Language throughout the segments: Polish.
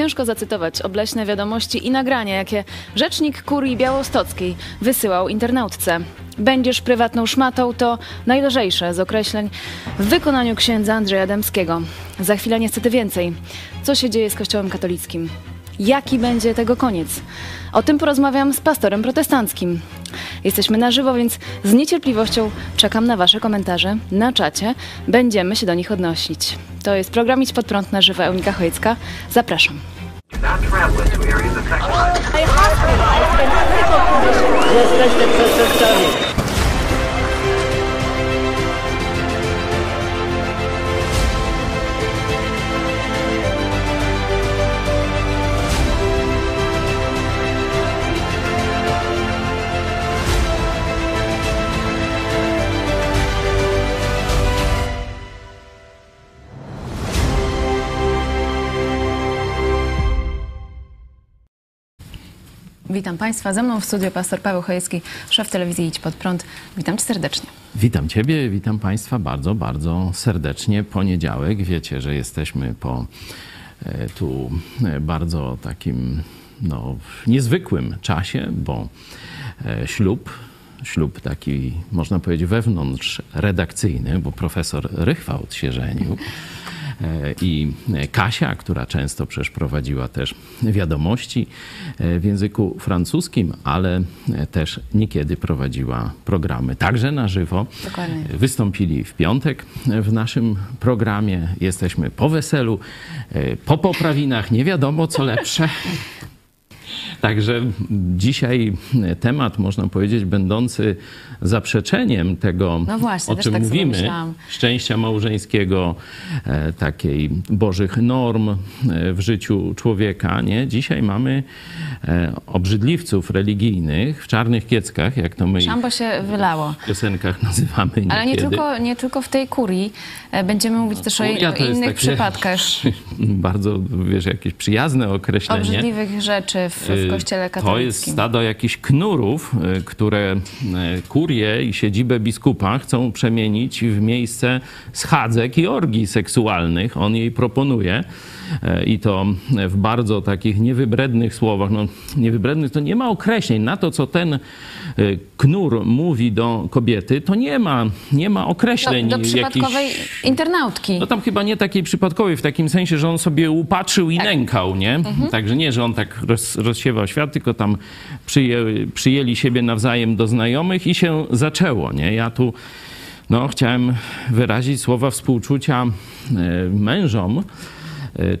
Ciężko zacytować obleśne wiadomości i nagrania, jakie rzecznik kurii białostockiej wysyłał internautce. Będziesz prywatną szmatą to najlżejsze z określeń w wykonaniu księdza Andrzeja Dębskiego. Za chwilę niestety więcej. Co się dzieje z Kościołem katolickim? Jaki będzie tego koniec? O tym porozmawiam z pastorem protestanckim. Jesteśmy na żywo, więc z niecierpliwością czekam na Wasze komentarze na czacie. Będziemy się do nich odnosić. To jest program Idź Pod Prąd na żywo Eunika Chojecka. Zapraszam. Witam Państwa. Ze mną w studio pastor Paweł Chojecki, szef telewizji Idź Pod Prąd. Witam Cię serdecznie. Witam Ciebie, witam Państwa bardzo, bardzo serdecznie. Poniedziałek, wiecie, że jesteśmy po e, tu e, bardzo takim no, niezwykłym czasie, bo e, ślub, ślub taki można powiedzieć wewnątrz redakcyjny, bo profesor Rychwałt się żenił. I Kasia, która często przecież prowadziła też wiadomości w języku francuskim, ale też niekiedy prowadziła programy także na żywo. Dokładnie. Wystąpili w piątek w naszym programie. Jesteśmy po weselu, po poprawinach, nie wiadomo co lepsze. Także dzisiaj temat, można powiedzieć, będący zaprzeczeniem tego, No właśnie, o czym tak mówimy, szczęścia małżeńskiego, e, takiej bożych norm e, w życiu człowieka. Nie? Dzisiaj mamy e, obrzydliwców religijnych w czarnych kieckach, jak to my Szambo się wylało. w piosenkach nazywamy Ale nie niekiedy. tylko, nie tylko w tej kurii. Będziemy mówić też o, innych przypadkach Bardzo, wiesz, jakieś przyjazne określenie. obrzydliwych rzeczy w, w kościele katolickim. Y, To jest stado jakichś knurów, y, które y, kurie i siedzibę biskupa chcą przemienić w miejsce schadzek i orgii seksualnych. On jej proponuje. Y, I to w bardzo takich niewybrednych słowach. No, niewybrednych to nie ma określeń. Na to, co ten y, knur mówi do kobiety, to nie ma, nie ma określeń. do, do przypadkowej jakichś- internautki. no tam chyba nie takiej przypadkowej, w takim sensie, że on sobie upatrzył i Tak. nękał, nie? Mhm. Także nie, że on tak roz, rozsiewał świat, tylko tam przyję, przyjęli siebie nawzajem do znajomych i się zaczęło, nie? Ja tu no, chciałem wyrazić słowa współczucia e, mężom e,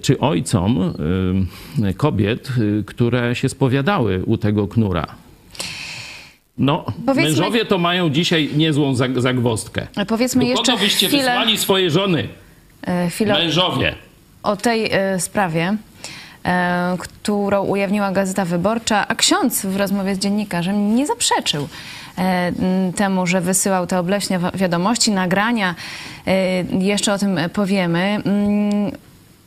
czy ojcom e, kobiet, e, które się spowiadały u tego knura. No, Powiedzmy- mężowie to mają dzisiaj niezłą zag- zagwozdkę. Powiedzmy Do jeszcze kogo byście chwilę, wysłali swoje żony? e, chwilę Mężowie. o tej e, sprawie, e, którą ujawniła Gazeta Wyborcza, a ksiądz w rozmowie z dziennikarzem nie zaprzeczył e, temu, że wysyłał te obleśne wi- wiadomości, nagrania. E, Jeszcze o tym powiemy.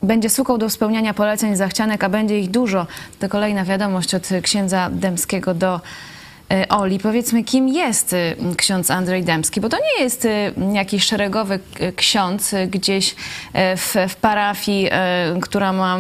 Będzie sukał do spełniania poleceń zachcianek, a będzie ich dużo. To kolejna wiadomość od księdza Dębskiego do Oli, powiedzmy, kim jest y, ksiądz Andrzej Dębski? Bo to nie jest y, jakiś szeregowy k- ksiądz y, gdzieś e, w, w parafii, e, która ma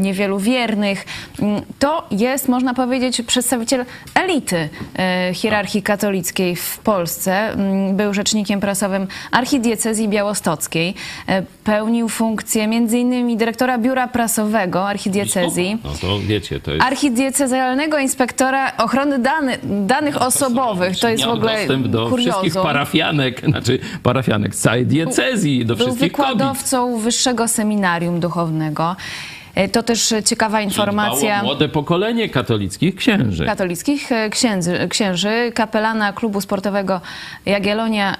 niewielu wiernych. Mm, To jest, można powiedzieć, przedstawiciel elity e, hierarchii katolickiej w Polsce. Mm, Był rzecznikiem prasowym archidiecezji białostockiej. E, Pełnił funkcję m.in. dyrektora biura prasowego archidiecezji No to wiecie, to jest... archidiecezjalnego inspektora ochrony dany, danych osobowych. To jest w ogóle dostęp do wszystkich kuriozum. parafianek, znaczy parafianek z całej diecezji, do Był wszystkich kobiet. wykładowcą Wyższego Seminarium Duchownego. E, To też ciekawa informacja młode pokolenie katolickich księży. katolickich e, księdzy, księży, kapelana klubu sportowego Jagiellonia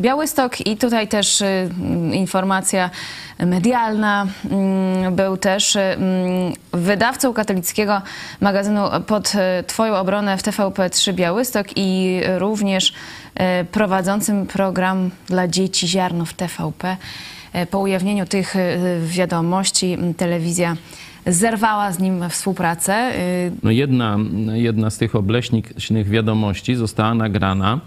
Białystok i tutaj też y, mm, informacja medialna. Mm, Był też y, mm, wydawcą katolickiego magazynu Pod y, Twoją obronę w TVP3 Białystok i również prowadzącym program dla dzieci Ziarno w TVP. Po ujawnieniu tych wiadomości telewizja zerwała z nim współpracę. No jedna, jedna z tych obleśnych wiadomości została nagrana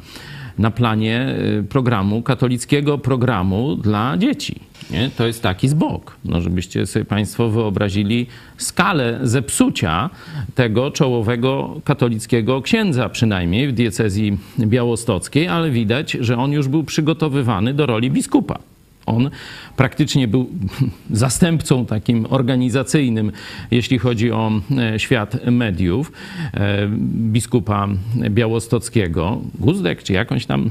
na planie y, programu, katolickiego programu dla dzieci. Nie? To jest taki zbok. No, żebyście sobie Państwo wyobrazili skalę zepsucia tego czołowego katolickiego księdza, przynajmniej w diecezji białostockiej, ale widać, że on już był przygotowywany do roli biskupa. On praktycznie był zastępcą takim organizacyjnym, jeśli chodzi o e, świat mediów, e, biskupa białostockiego. Guzdek, czy jakąś tam,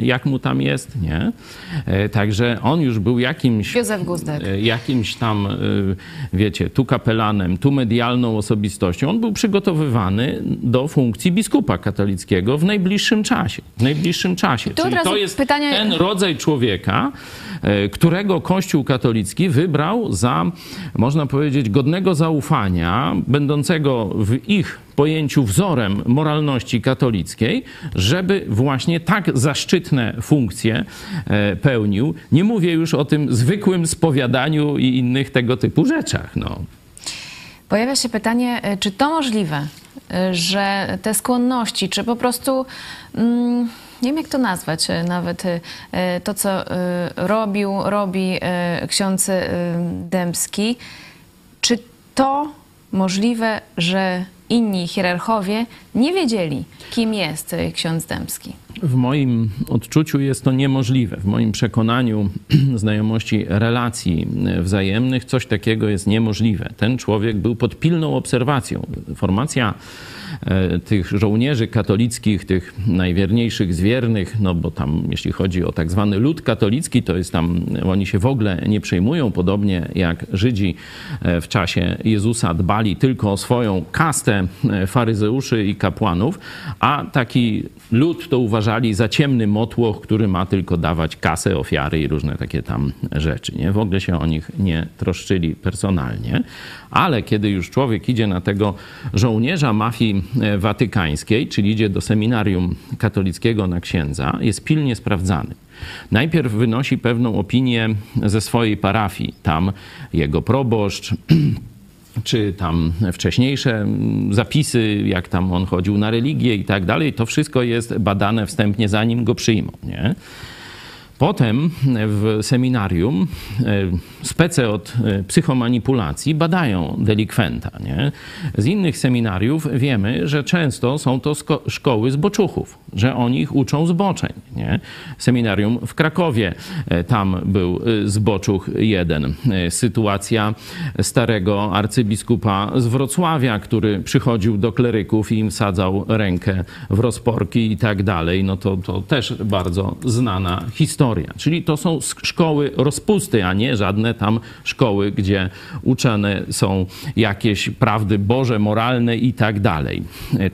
jak mu tam jest, nie? E, także on już był jakimś... Józef Guzdek. Jakimś tam, wiecie, tu kapelanem, tu medialną osobistością. On był przygotowywany do funkcji biskupa katolickiego w najbliższym czasie. W najbliższym czasie. razu to jest pytanie- ten rodzaj człowieka, którego Kościół katolicki wybrał za, można powiedzieć, godnego zaufania, będącego w ich pojęciu wzorem moralności katolickiej, żeby właśnie tak zaszczytne funkcje e, pełnił. Nie mówię już o tym zwykłym spowiadaniu i innych tego typu rzeczach. No. Pojawia się pytanie, y, czy to możliwe, że te skłonności, czy po prostu, mm, nie wiem jak to nazwać, y, nawet y, y, to, co robił, robi ksiądz Dębski, czy to możliwe, że inni hierarchowie nie wiedzieli, kim jest ksiądz Dębski? W moim odczuciu jest to niemożliwe. W moim przekonaniu, znajomości relacji wzajemnych, coś takiego jest niemożliwe. Ten człowiek był pod pilną obserwacją. Formacja e, tych żołnierzy katolickich, tych najwierniejszych z wiernych, no bo tam jeśli chodzi o tak zwany lud katolicki, to jest tam, oni się w ogóle nie przejmują, podobnie jak Żydzi e, w czasie Jezusa dbali tylko o swoją kastę e, faryzeuszy i kapłanów, a taki lud to uważali za ciemny motłoch, który ma tylko dawać kasę, ofiary i różne takie tam rzeczy. Nie? W ogóle się o nich nie troszczyli personalnie. Ale kiedy już człowiek idzie na tego żołnierza mafii e, watykańskiej, czyli idzie do seminarium katolickiego na księdza, jest pilnie sprawdzany. Najpierw wynosi pewną opinię ze swojej parafii. Tam jego proboszcz, czy tam wcześniejsze zapisy, jak tam on chodził na religię i tak dalej, to wszystko jest badane wstępnie, zanim go przyjmą. Nie? Potem w seminarium e, spece od e, psychomanipulacji badają delikwenta. Nie? Z innych seminariów wiemy, że często są to szkoły zboczuchów, że oni ich uczą zboczeń. Nie? Seminarium w Krakowie, e, tam był zboczuch jeden. Sytuacja starego arcybiskupa z Wrocławia, który przychodził do kleryków i im wsadzał rękę w rozporki i tak dalej, no to, to też bardzo znana historia. Czyli to są szkoły rozpusty, a nie żadne tam szkoły, gdzie uczone są jakieś prawdy Boże, moralne i tak dalej.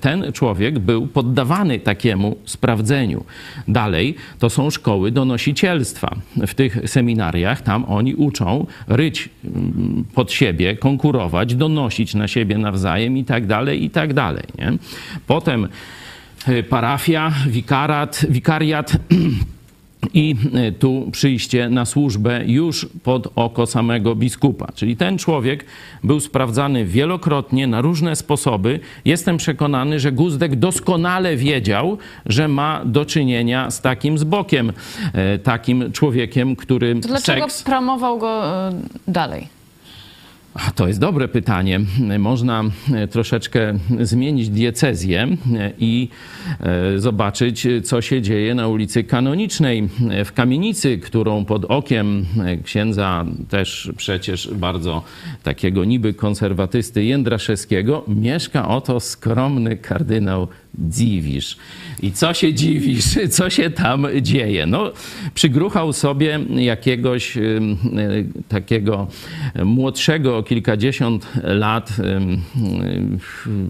Ten człowiek był poddawany takiemu sprawdzeniu. Dalej to są szkoły donosicielstwa. W tych seminariach tam oni uczą ryć mm, pod siebie, konkurować, donosić na siebie nawzajem i tak dalej, i tak dalej. Nie? Potem y, parafia, wikarat, wikariat i e, tu przyjście na służbę już pod oko samego biskupa. Czyli ten człowiek był sprawdzany wielokrotnie na różne sposoby. Jestem przekonany, że Guzdek doskonale wiedział, że ma do czynienia z takim zbokiem, e, takim człowiekiem, który To dlaczego seks... promował go y, dalej? To jest dobre pytanie. Można e, troszeczkę zmienić diecezję e, i e, zobaczyć, co się dzieje na ulicy Kanonicznej w kamienicy, którą pod okiem księdza też przecież bardzo takiego niby konserwatysty Jędraszewskiego mieszka oto skromny kardynał Dziwisz. I co się dziwisz? Co się tam dzieje? No, przygruchał sobie jakiegoś y, takiego młodszego o kilkadziesiąt lat, y,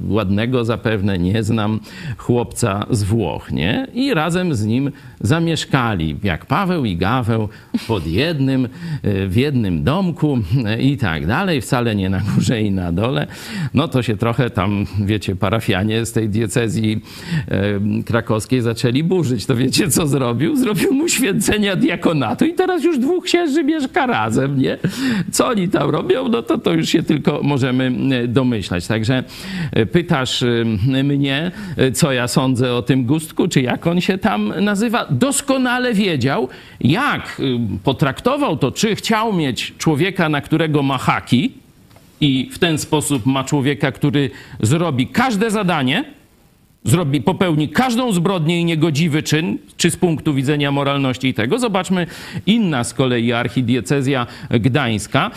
ładnego zapewne, nie znam, chłopca z Włoch, nie? I razem z nim zamieszkali, jak Paweł i Gaweł, pod jednym, y, w jednym domku i tak dalej, wcale nie na górze i na dole. No to się trochę tam, wiecie, parafianie z tej diecezji e, krakowskiej zaczęli burzyć. To wiecie, co zrobił? Zrobił mu święcenia diakonatu i teraz już dwóch księży mieszka razem, nie? Co oni tam robią? No to, to już się tylko możemy e, domyślać. Także e, pytasz e, mnie, co ja sądzę o tym Gustku, czy jak on się tam nazywa? Doskonale wiedział, jak potraktował to, czy chciał mieć człowieka, na którego ma haki i w ten sposób ma człowieka, który zrobi każde zadanie, zrobi, popełni każdą zbrodnię i niegodziwy czyn, czy z punktu widzenia moralności i tego. Zobaczmy inna z kolei archidiecezja gdańska.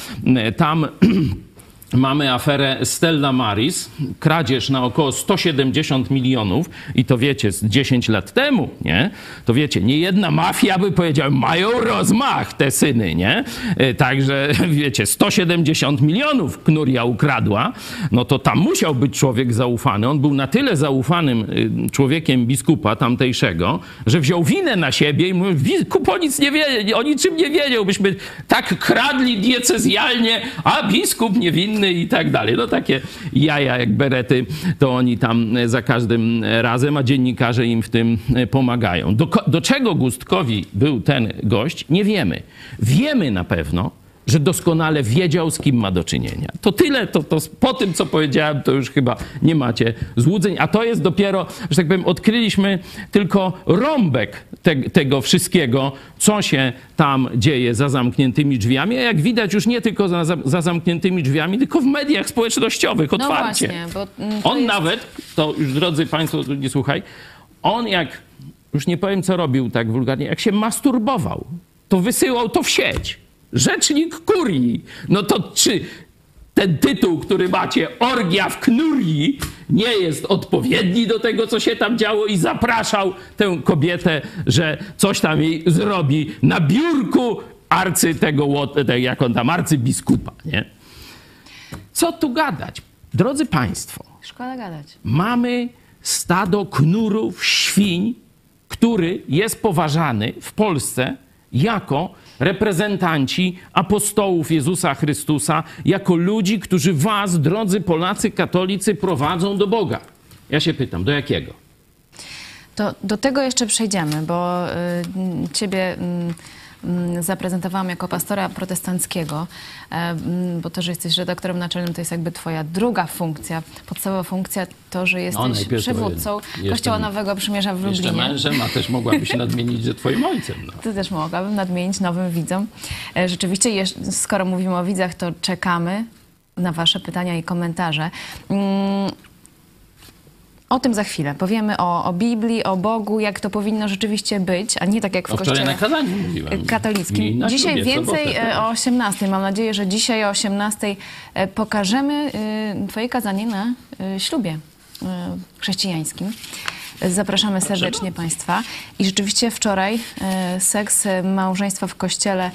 Tam mamy aferę Stella Maris, kradzież na około 170 milionów i to wiecie, z 10 lat temu, nie? To wiecie, nie jedna mafia by powiedziała, mają rozmach te syny, nie? E, Także wiecie, 170 milionów Knuria ukradła, no to tam musiał być człowiek zaufany. On był na tyle zaufanym y, człowiekiem biskupa tamtejszego, że wziął winę na siebie i mówił, biskup o nic nie wie, o niczym nie wiedział, byśmy tak kradli diecezjalnie, a biskup niewinny i tak dalej. No takie jaja jak berety, to oni tam e, za każdym razem, a dziennikarze im w tym e, pomagają. Do, do czego Gustkowi był ten gość, nie wiemy. Wiemy na pewno, że doskonale wiedział, z kim ma do czynienia. To tyle, to, to po tym, co powiedziałem, to już chyba nie macie złudzeń, a to jest dopiero, że tak powiem, odkryliśmy tylko rąbek te, tego wszystkiego, co się tam dzieje za zamkniętymi drzwiami, a jak widać już nie tylko za, za, za zamkniętymi drzwiami, tylko w mediach społecznościowych, No otwarcie. właśnie, bo mm, On jest... nawet, to już drodzy Państwo, nie słuchaj, on jak, już nie powiem co robił tak wulgarnie, jak się masturbował, to wysyłał to w sieć. Rzecznik kurii. No to czy ten tytuł, który macie, Orgia w Knurii, nie jest odpowiedni do tego, co się tam działo i zapraszał tę kobietę, że coś tam jej zrobi na biurku arcy tego, jak on tam, arcybiskupa, nie? Co tu gadać? Drodzy Państwo, Szkoda gadać. mamy stado knurów, świń, który jest poważany w Polsce jako reprezentanci apostołów Jezusa Chrystusa, jako ludzi, którzy was, drodzy Polacy katolicy, prowadzą do Boga. Ja się pytam, do jakiego? To do tego jeszcze przejdziemy, bo y, ciebie mm, zaprezentowałam jako pastora protestanckiego, e, mm, bo to, że jesteś redaktorem naczelnym, to jest jakby twoja druga funkcja. Podstawowa funkcja to, że jesteś No, najpierw to przywódcą Kościoła Nowego Przymierza w Jeszcze Lublinie. mężem, a też mogłabyś nadmienić, że twoim ojcem. No. To też mogłabym nadmienić nowym widzom. E, Rzeczywiście, skoro mówimy o widzach, to czekamy na Wasze pytania i komentarze. O tym za chwilę. Powiemy o, o Biblii, o Bogu, jak to powinno rzeczywiście być, a nie tak jak w wczoraj kościele na kazaniu mówiłem. Katolickim. na Dzisiaj więcej sobotę, e, tak. o 18. Mam nadzieję, że dzisiaj o 18 e, pokażemy e, Twoje kazanie na ślubie chrześcijańskim. Zapraszamy serdecznie Państwa. I rzeczywiście wczoraj seks małżeństwa w kościele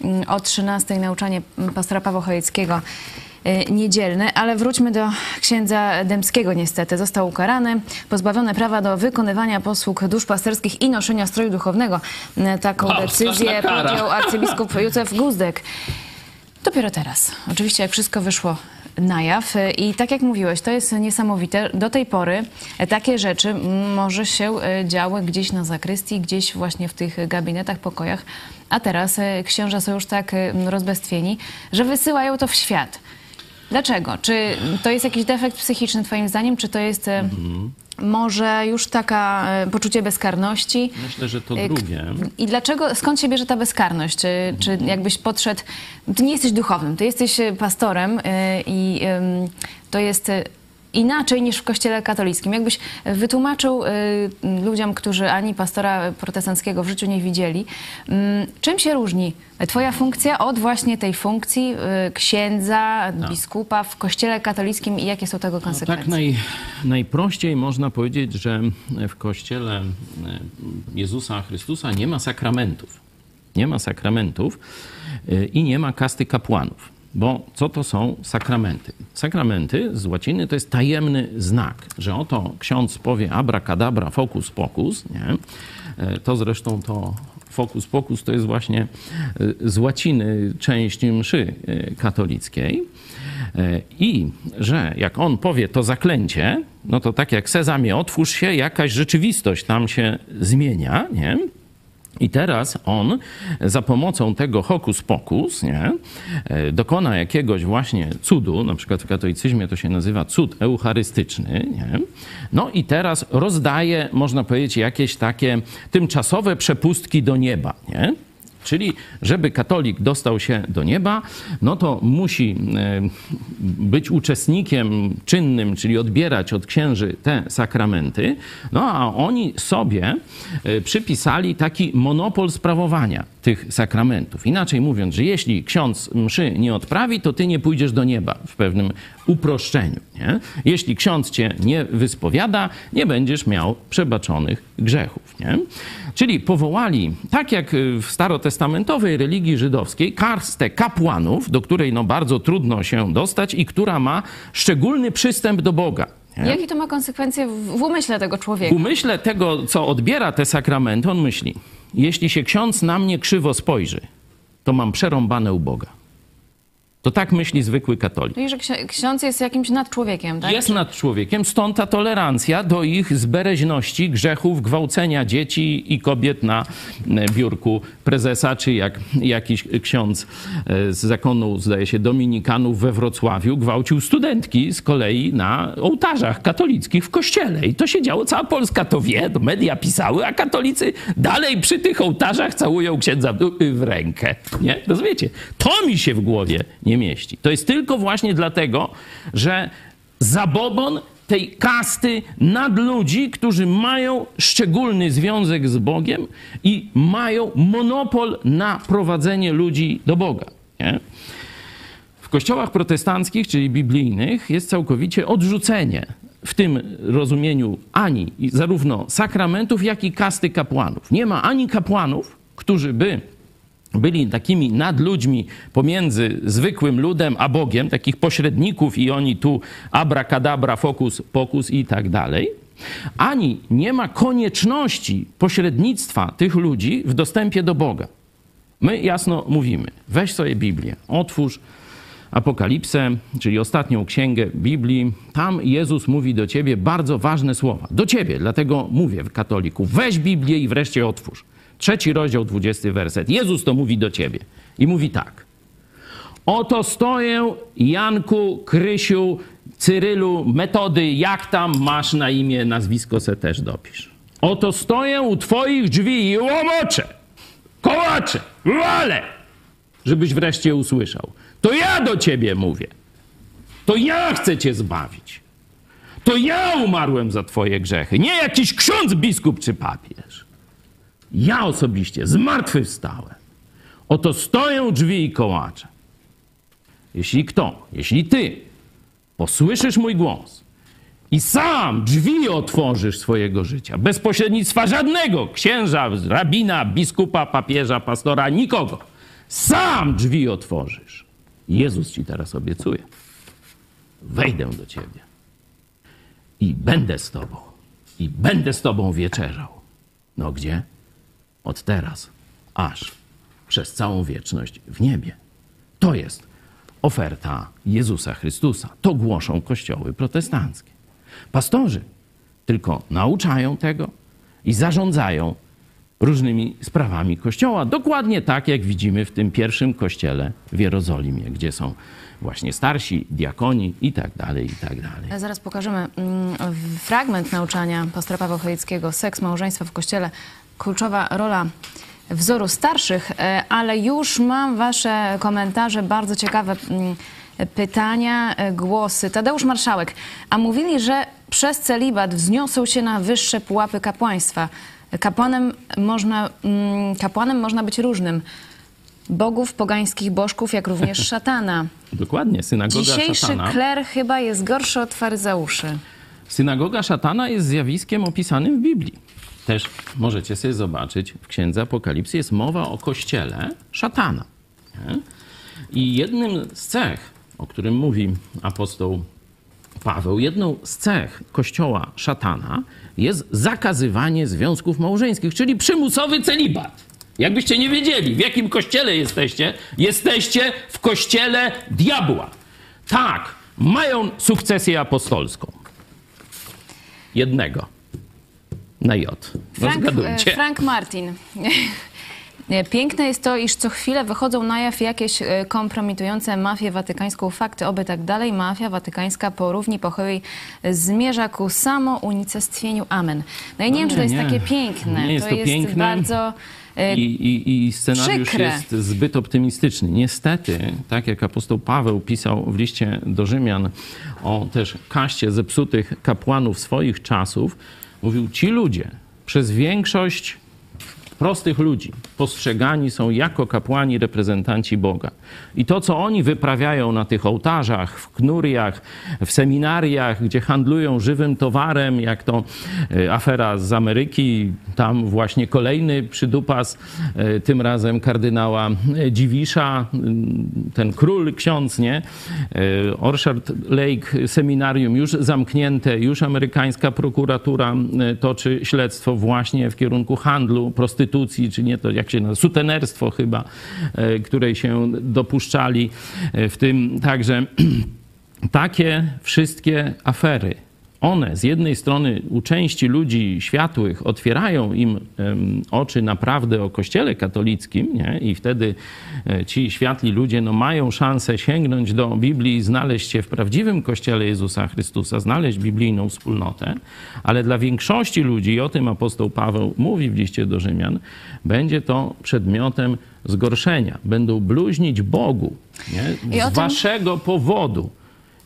mm, o 13 nauczanie pastora Pawła Chojeckiego e, niedzielne, ale wróćmy do księdza Dębskiego niestety. Został ukarany, pozbawiony prawa do wykonywania posług duszpasterskich i noszenia stroju duchownego. E, Taką Wow, decyzję podjął arcybiskup Józef Guzdek. Dopiero teraz. Oczywiście jak wszystko wyszło na jaw i tak jak mówiłeś, to jest niesamowite. Do tej pory takie rzeczy może się e, działy gdzieś na zakrystii, gdzieś właśnie w tych gabinetach, pokojach, a teraz e, księża są już tak e, rozbestwieni, że wysyłają to w świat. Dlaczego? Czy to jest jakiś defekt psychiczny twoim zdaniem, czy to jest e, może już taka e, poczucie bezkarności? Myślę, że to k- drugie. I dlaczego, skąd się bierze ta bezkarność? Czy, czy jakbyś podszedł, ty nie jesteś duchownym, ty jesteś pastorem i to jest inaczej niż w kościele katolickim. Jakbyś wytłumaczył y, ludziom, którzy ani pastora protestanckiego w życiu nie widzieli, ym, czym się różni twoja funkcja od właśnie tej funkcji y, księdza, biskupa w kościele katolickim i jakie są tego No, konsekwencje? tak naj, najprościej można powiedzieć, że w kościele e, Jezusa Chrystusa nie ma sakramentów. Nie ma sakramentów e, i nie ma kasty kapłanów. Bo co to są sakramenty? Sakramenty z łaciny to jest tajemny znak, że oto ksiądz powie abracadabra, focus pocus, nie? E, To zresztą to focus pocus to jest właśnie e, z łaciny część mszy e, katolickiej. I że jak on powie to zaklęcie, no to tak jak sezamie, otwórz się, jakaś rzeczywistość tam się zmienia, nie? I teraz on za pomocą tego hokus pokus nie, e, dokona jakiegoś właśnie cudu, na przykład w katolicyzmie to się nazywa cud eucharystyczny. Nie? No i teraz rozdaje, można powiedzieć, jakieś takie tymczasowe przepustki do nieba. Nie? Czyli, żeby katolik dostał się do nieba, no to musi e, być uczestnikiem czynnym, czyli odbierać od księży te sakramenty. No a oni sobie e, przypisali taki monopol sprawowania tych sakramentów. Inaczej mówiąc, że jeśli ksiądz mszy nie odprawi, to ty nie pójdziesz do nieba w pewnym uproszczeniu. Nie? Jeśli ksiądz cię nie wyspowiada, nie będziesz miał przebaczonych grzechów. Nie? Czyli powołali, tak jak w starotestamentowej religii żydowskiej, karstę kapłanów, do której no bardzo trudno się dostać i która ma szczególny przystęp do Boga. Nie? Jakie to ma konsekwencje w w umyśle tego człowieka? W umyśle tego, co odbiera te sakramenty, on myśli, jeśli się ksiądz na mnie krzywo spojrzy, to mam przerąbane u Boga. To tak myśli zwykły katolik. Czyli, że ksi- ksiądz jest jakimś nadczłowiekiem, tak? Jest nad człowiekiem, stąd ta tolerancja do ich zbereźności, grzechów, gwałcenia dzieci i kobiet na e, biurku prezesa, czy jak jakiś ksiądz e, z zakonu, zdaje się, dominikanów we Wrocławiu gwałcił studentki z kolei na ołtarzach katolickich w kościele. I to się działo, cała Polska to wie, to media pisały, a katolicy dalej przy tych ołtarzach całują księdza w w rękę. Nie? Rozumiecie? To mi się w głowie nie mieści. To jest tylko właśnie dlatego, że zabobon tej kasty nadludzi, którzy mają szczególny związek z Bogiem i mają monopol na prowadzenie ludzi do Boga. Nie? W kościołach protestanckich, czyli biblijnych, jest całkowicie odrzucenie w tym rozumieniu ani zarówno sakramentów, jak i kasty kapłanów. Nie ma ani kapłanów, którzy by byli takimi nadludźmi pomiędzy zwykłym ludem a Bogiem, takich pośredników i oni tu abracadabra, fokus, pokus i tak dalej. Ani nie ma konieczności pośrednictwa tych ludzi w dostępie do Boga. My jasno mówimy, weź sobie Biblię, otwórz Apokalipsę, czyli ostatnią księgę Biblii. Tam Jezus mówi do ciebie bardzo ważne słowa. Do ciebie, dlatego mówię katoliku, weź Biblię i wreszcie otwórz. Trzeci rozdział, dwudziesty werset. Jezus to mówi do ciebie i mówi tak. Oto stoję, Janku, Krysiu, Cyrylu, metody, jak tam masz na imię, nazwisko se też dopisz. Oto stoję u twoich drzwi i łomoczę, kołaczę, walę, żebyś wreszcie usłyszał. To ja do ciebie mówię. To ja chcę cię zbawić. To ja umarłem za twoje grzechy, nie jakiś ksiądz, biskup czy papież. Ja osobiście zmartwychwstałem. Oto stoję u drzwi i kołaczę. Jeśli kto, jeśli ty posłyszysz mój głos i sam drzwi otworzysz swojego życia, bez pośrednictwa żadnego księża, rabina, biskupa, papieża, pastora, nikogo, sam drzwi otworzysz. Jezus ci teraz obiecuje. Wejdę do ciebie i będę z tobą, i będę z tobą wieczerzał. No gdzie? Od teraz, aż przez całą wieczność w niebie. To jest oferta Jezusa Chrystusa. To głoszą kościoły protestanckie. Pastorzy tylko nauczają tego i zarządzają różnymi sprawami kościoła. Dokładnie tak, jak widzimy w tym pierwszym kościele w Jerozolimie, gdzie są właśnie starsi, diakoni i tak dalej, i tak dalej. Zaraz pokażemy mm, fragment nauczania pastora Pawła Chojeckiego, seks małżeństwa w Kościele, kluczowa rola wzoru starszych, e, ale już mam wasze komentarze, bardzo ciekawe mm, pytania, e, głosy. Tadeusz Marszałek, a mówili, że przez celibat wzniosą się na wyższe pułapy kapłaństwa. Kapłanem można, mm, kapłanem można być różnym. Bogów, pogańskich bożków, jak również szatana. Dokładnie, synagoga Dzisiejszy szatana. kler chyba jest gorszy od faryzeuszy. Synagoga szatana jest zjawiskiem opisanym w Biblii. Też możecie sobie zobaczyć w Księdze Apokalipsy jest mowa o kościele szatana. Nie? I jednym z cech, o którym mówi apostoł Paweł, jedną z cech kościoła szatana jest zakazywanie związków małżeńskich, czyli przymusowy celibat. Jakbyście nie wiedzieli, w jakim kościele jesteście, jesteście w kościele diabła. Tak, mają sukcesję apostolską. Jednego. Na J. No Frank, zgadujcie. e, Frank Martin. Piękne jest to, iż co chwilę wychodzą na jaw jakieś e, kompromitujące mafię watykańską fakty, oby tak dalej. Mafia watykańska po równi pochyłej zmierza ku samounicestwieniu. Amen. No i nie No wiem, czy to jest nie. takie piękne. Nie jest to jest piękne. bardzo... e, I, i, I scenariusz przykre. jest zbyt optymistyczny. Niestety, tak jak apostoł Paweł pisał w liście do Rzymian o też kaście zepsutych kapłanów swoich czasów, mówił, ci ludzie przez większość prostych ludzi postrzegani są jako kapłani reprezentanci Boga. I to, co oni wyprawiają na tych ołtarzach, w knuriach, w seminariach, gdzie handlują żywym towarem, jak to e, afera z Ameryki, tam właśnie kolejny przydupas, e, tym razem kardynała e, Dziwisza, ten król, ksiądz, nie? Orchard Lake seminarium już zamknięte, już amerykańska prokuratura toczy śledztwo właśnie w kierunku handlu, prostytucji, czy nie to jak się nazywa, sutenerstwo chyba, e, której się dopuszczali e, w tym także takie wszystkie afery, one z jednej strony u części ludzi światłych otwierają im oczy na prawdę o Kościele katolickim, nie? i wtedy e, ci światli ludzie no, mają szansę sięgnąć do Biblii i znaleźć się w prawdziwym Kościele Jezusa Chrystusa, znaleźć biblijną wspólnotę, ale dla większości ludzi, i o tym apostoł Paweł mówi w liście do Rzymian, będzie to przedmiotem zgorszenia. Będą bluźnić Bogu nie? Z tym- waszego powodu.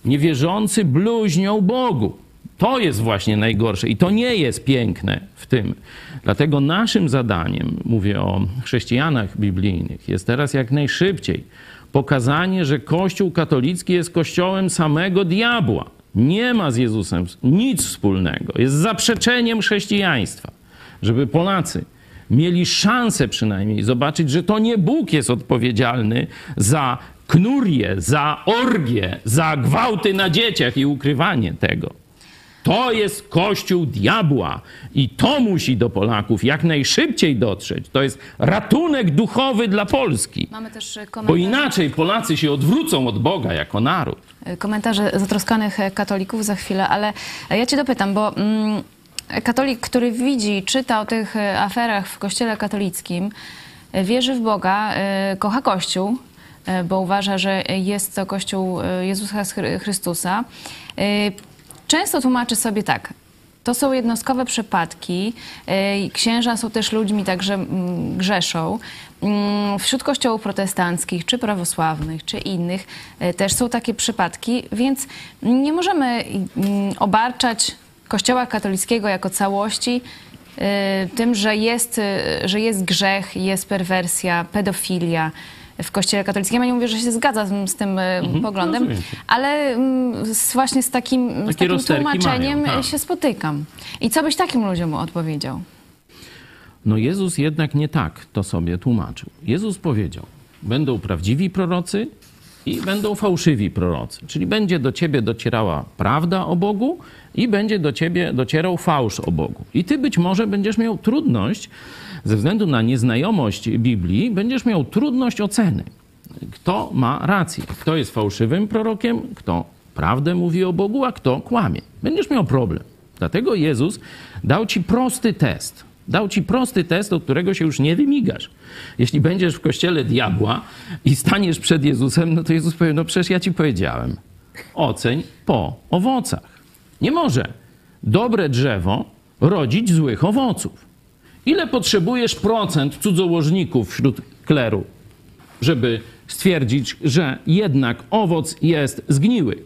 Niewierzący bluźnią Bogu. To jest właśnie najgorsze i to nie jest piękne w tym. Dlatego naszym zadaniem, mówię o chrześcijanach biblijnych, jest teraz jak najszybciej pokazanie, że Kościół katolicki jest kościołem samego diabła. Nie ma z Jezusem nic wspólnego. Jest zaprzeczeniem chrześcijaństwa. Żeby Polacy mieli szansę przynajmniej zobaczyć, że to nie Bóg jest odpowiedzialny za knurię, za orgie, za gwałty na dzieciach i ukrywanie tego. To jest kościół diabła i to musi do Polaków jak najszybciej dotrzeć. To jest ratunek duchowy dla Polski. Mamy też e, Bo komentarze, inaczej Polacy się odwrócą od Boga jako naród. komentarze zatroskanych e, katolików za chwilę, ale e, ja cię dopytam, bo mm, katolik, który widzi, czyta o tych e, aferach w kościele katolickim, e, wierzy w Boga, e, kocha Kościół, e, bo uważa, że jest to Kościół e, Jezusa Chry- Chrystusa, e, często tłumaczy sobie tak. To są jednostkowe przypadki. e, Księża są też ludźmi, także mm, grzeszą. Mm, Wśród kościołów protestanckich, czy prawosławnych, czy innych e, też są takie przypadki, więc nie możemy mm, obarczać Kościoła katolickiego jako całości tym, że jest, że jest grzech, jest perwersja, pedofilia w Kościele katolickim. Ja nie mówię, że się zgadzam z tym e, poglądem, rozumiem. ale mm, z, właśnie z takim, z takim tłumaczeniem mają, tak. się spotykam. I co byś takim ludziom odpowiedział? No Jezus jednak nie tak to sobie tłumaczył. Jezus powiedział, będą prawdziwi prorocy i będą fałszywi prorocy. Czyli będzie do ciebie docierała prawda o Bogu i będzie do ciebie docierał fałsz o Bogu. I ty być może będziesz miał trudność, ze względu na nieznajomość Biblii, będziesz miał trudność oceny, kto ma rację, kto jest fałszywym prorokiem, kto prawdę mówi o Bogu, a kto kłamie. Będziesz miał problem. Dlatego Jezus dał ci prosty test. Dał ci prosty test, od którego się już nie wymigasz. Jeśli będziesz w kościele diabła i staniesz przed Jezusem, no to Jezus powie, no przecież ja ci powiedziałem, oceń po owocach. Nie może dobre drzewo rodzić złych owoców. Ile potrzebujesz procent cudzołożników wśród kleru, żeby stwierdzić, że jednak owoc jest zgniły?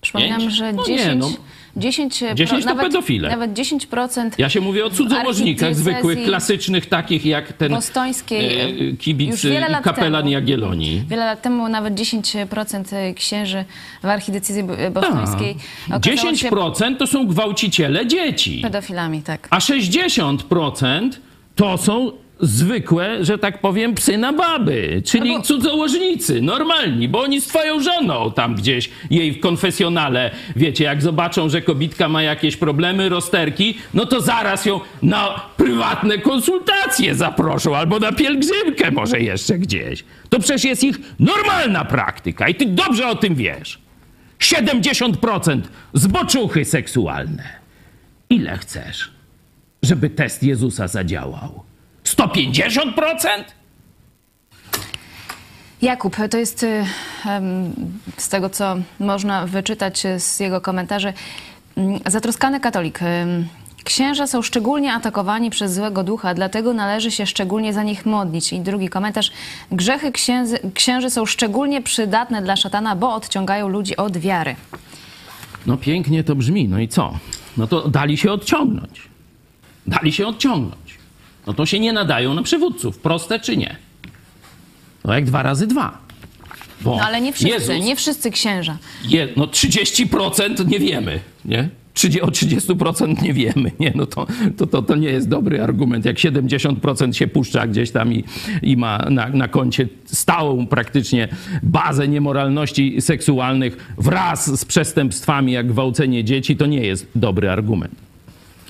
Przypominam, Pięć? że No nie, 10, no. 10, 10 to nawet, pedofile. Nawet 10% Ja się mówię o cudzołożnikach zwykłych, klasycznych, takich jak ten bostońskiej, e, już kibic i kapelan temu. Jagiellonii. Wiele lat temu nawet 10% księży w archidiecezji bostońskiej się 10% to są gwałciciele dzieci, pedofilami, tak. a 60% to są zwykłe, że tak powiem, psy na baby, czyli Albo- cudzołożnicy, normalni, bo oni z twoją żoną tam gdzieś jej w konfesjonale, wiecie, jak zobaczą, że kobitka ma jakieś problemy, rozterki, no to zaraz ją na prywatne konsultacje zaproszą, albo na pielgrzymkę może jeszcze gdzieś. To przecież jest ich normalna praktyka i ty dobrze o tym wiesz. 70% zboczuchy seksualne. Ile chcesz, żeby test Jezusa zadziałał? 150%? Jakub, to jest y, z tego, co można wyczytać y, z jego komentarzy, mm, zatroskany katolik. Ym, Księża są szczególnie atakowani przez złego ducha, dlatego należy się szczególnie za nich modlić. I drugi komentarz. Grzechy księży, księży są szczególnie przydatne dla szatana, bo odciągają ludzi od wiary. No pięknie to brzmi, no i co? No to dali się odciągnąć. Dali się odciągnąć. No to się nie nadają na przywódców. Proste czy nie? No jak dwa razy dwa. Bo No ale nie wszyscy, Jezus, nie wszyscy księża. Je, no 30% nie wiemy, nie? 30, o 30% nie wiemy, nie? No to, to, to, to nie jest dobry argument. Jak 70% się puszcza gdzieś tam i, i ma na, na koncie stałą praktycznie bazę niemoralności seksualnych wraz z przestępstwami jak gwałcenie dzieci, to nie jest dobry argument.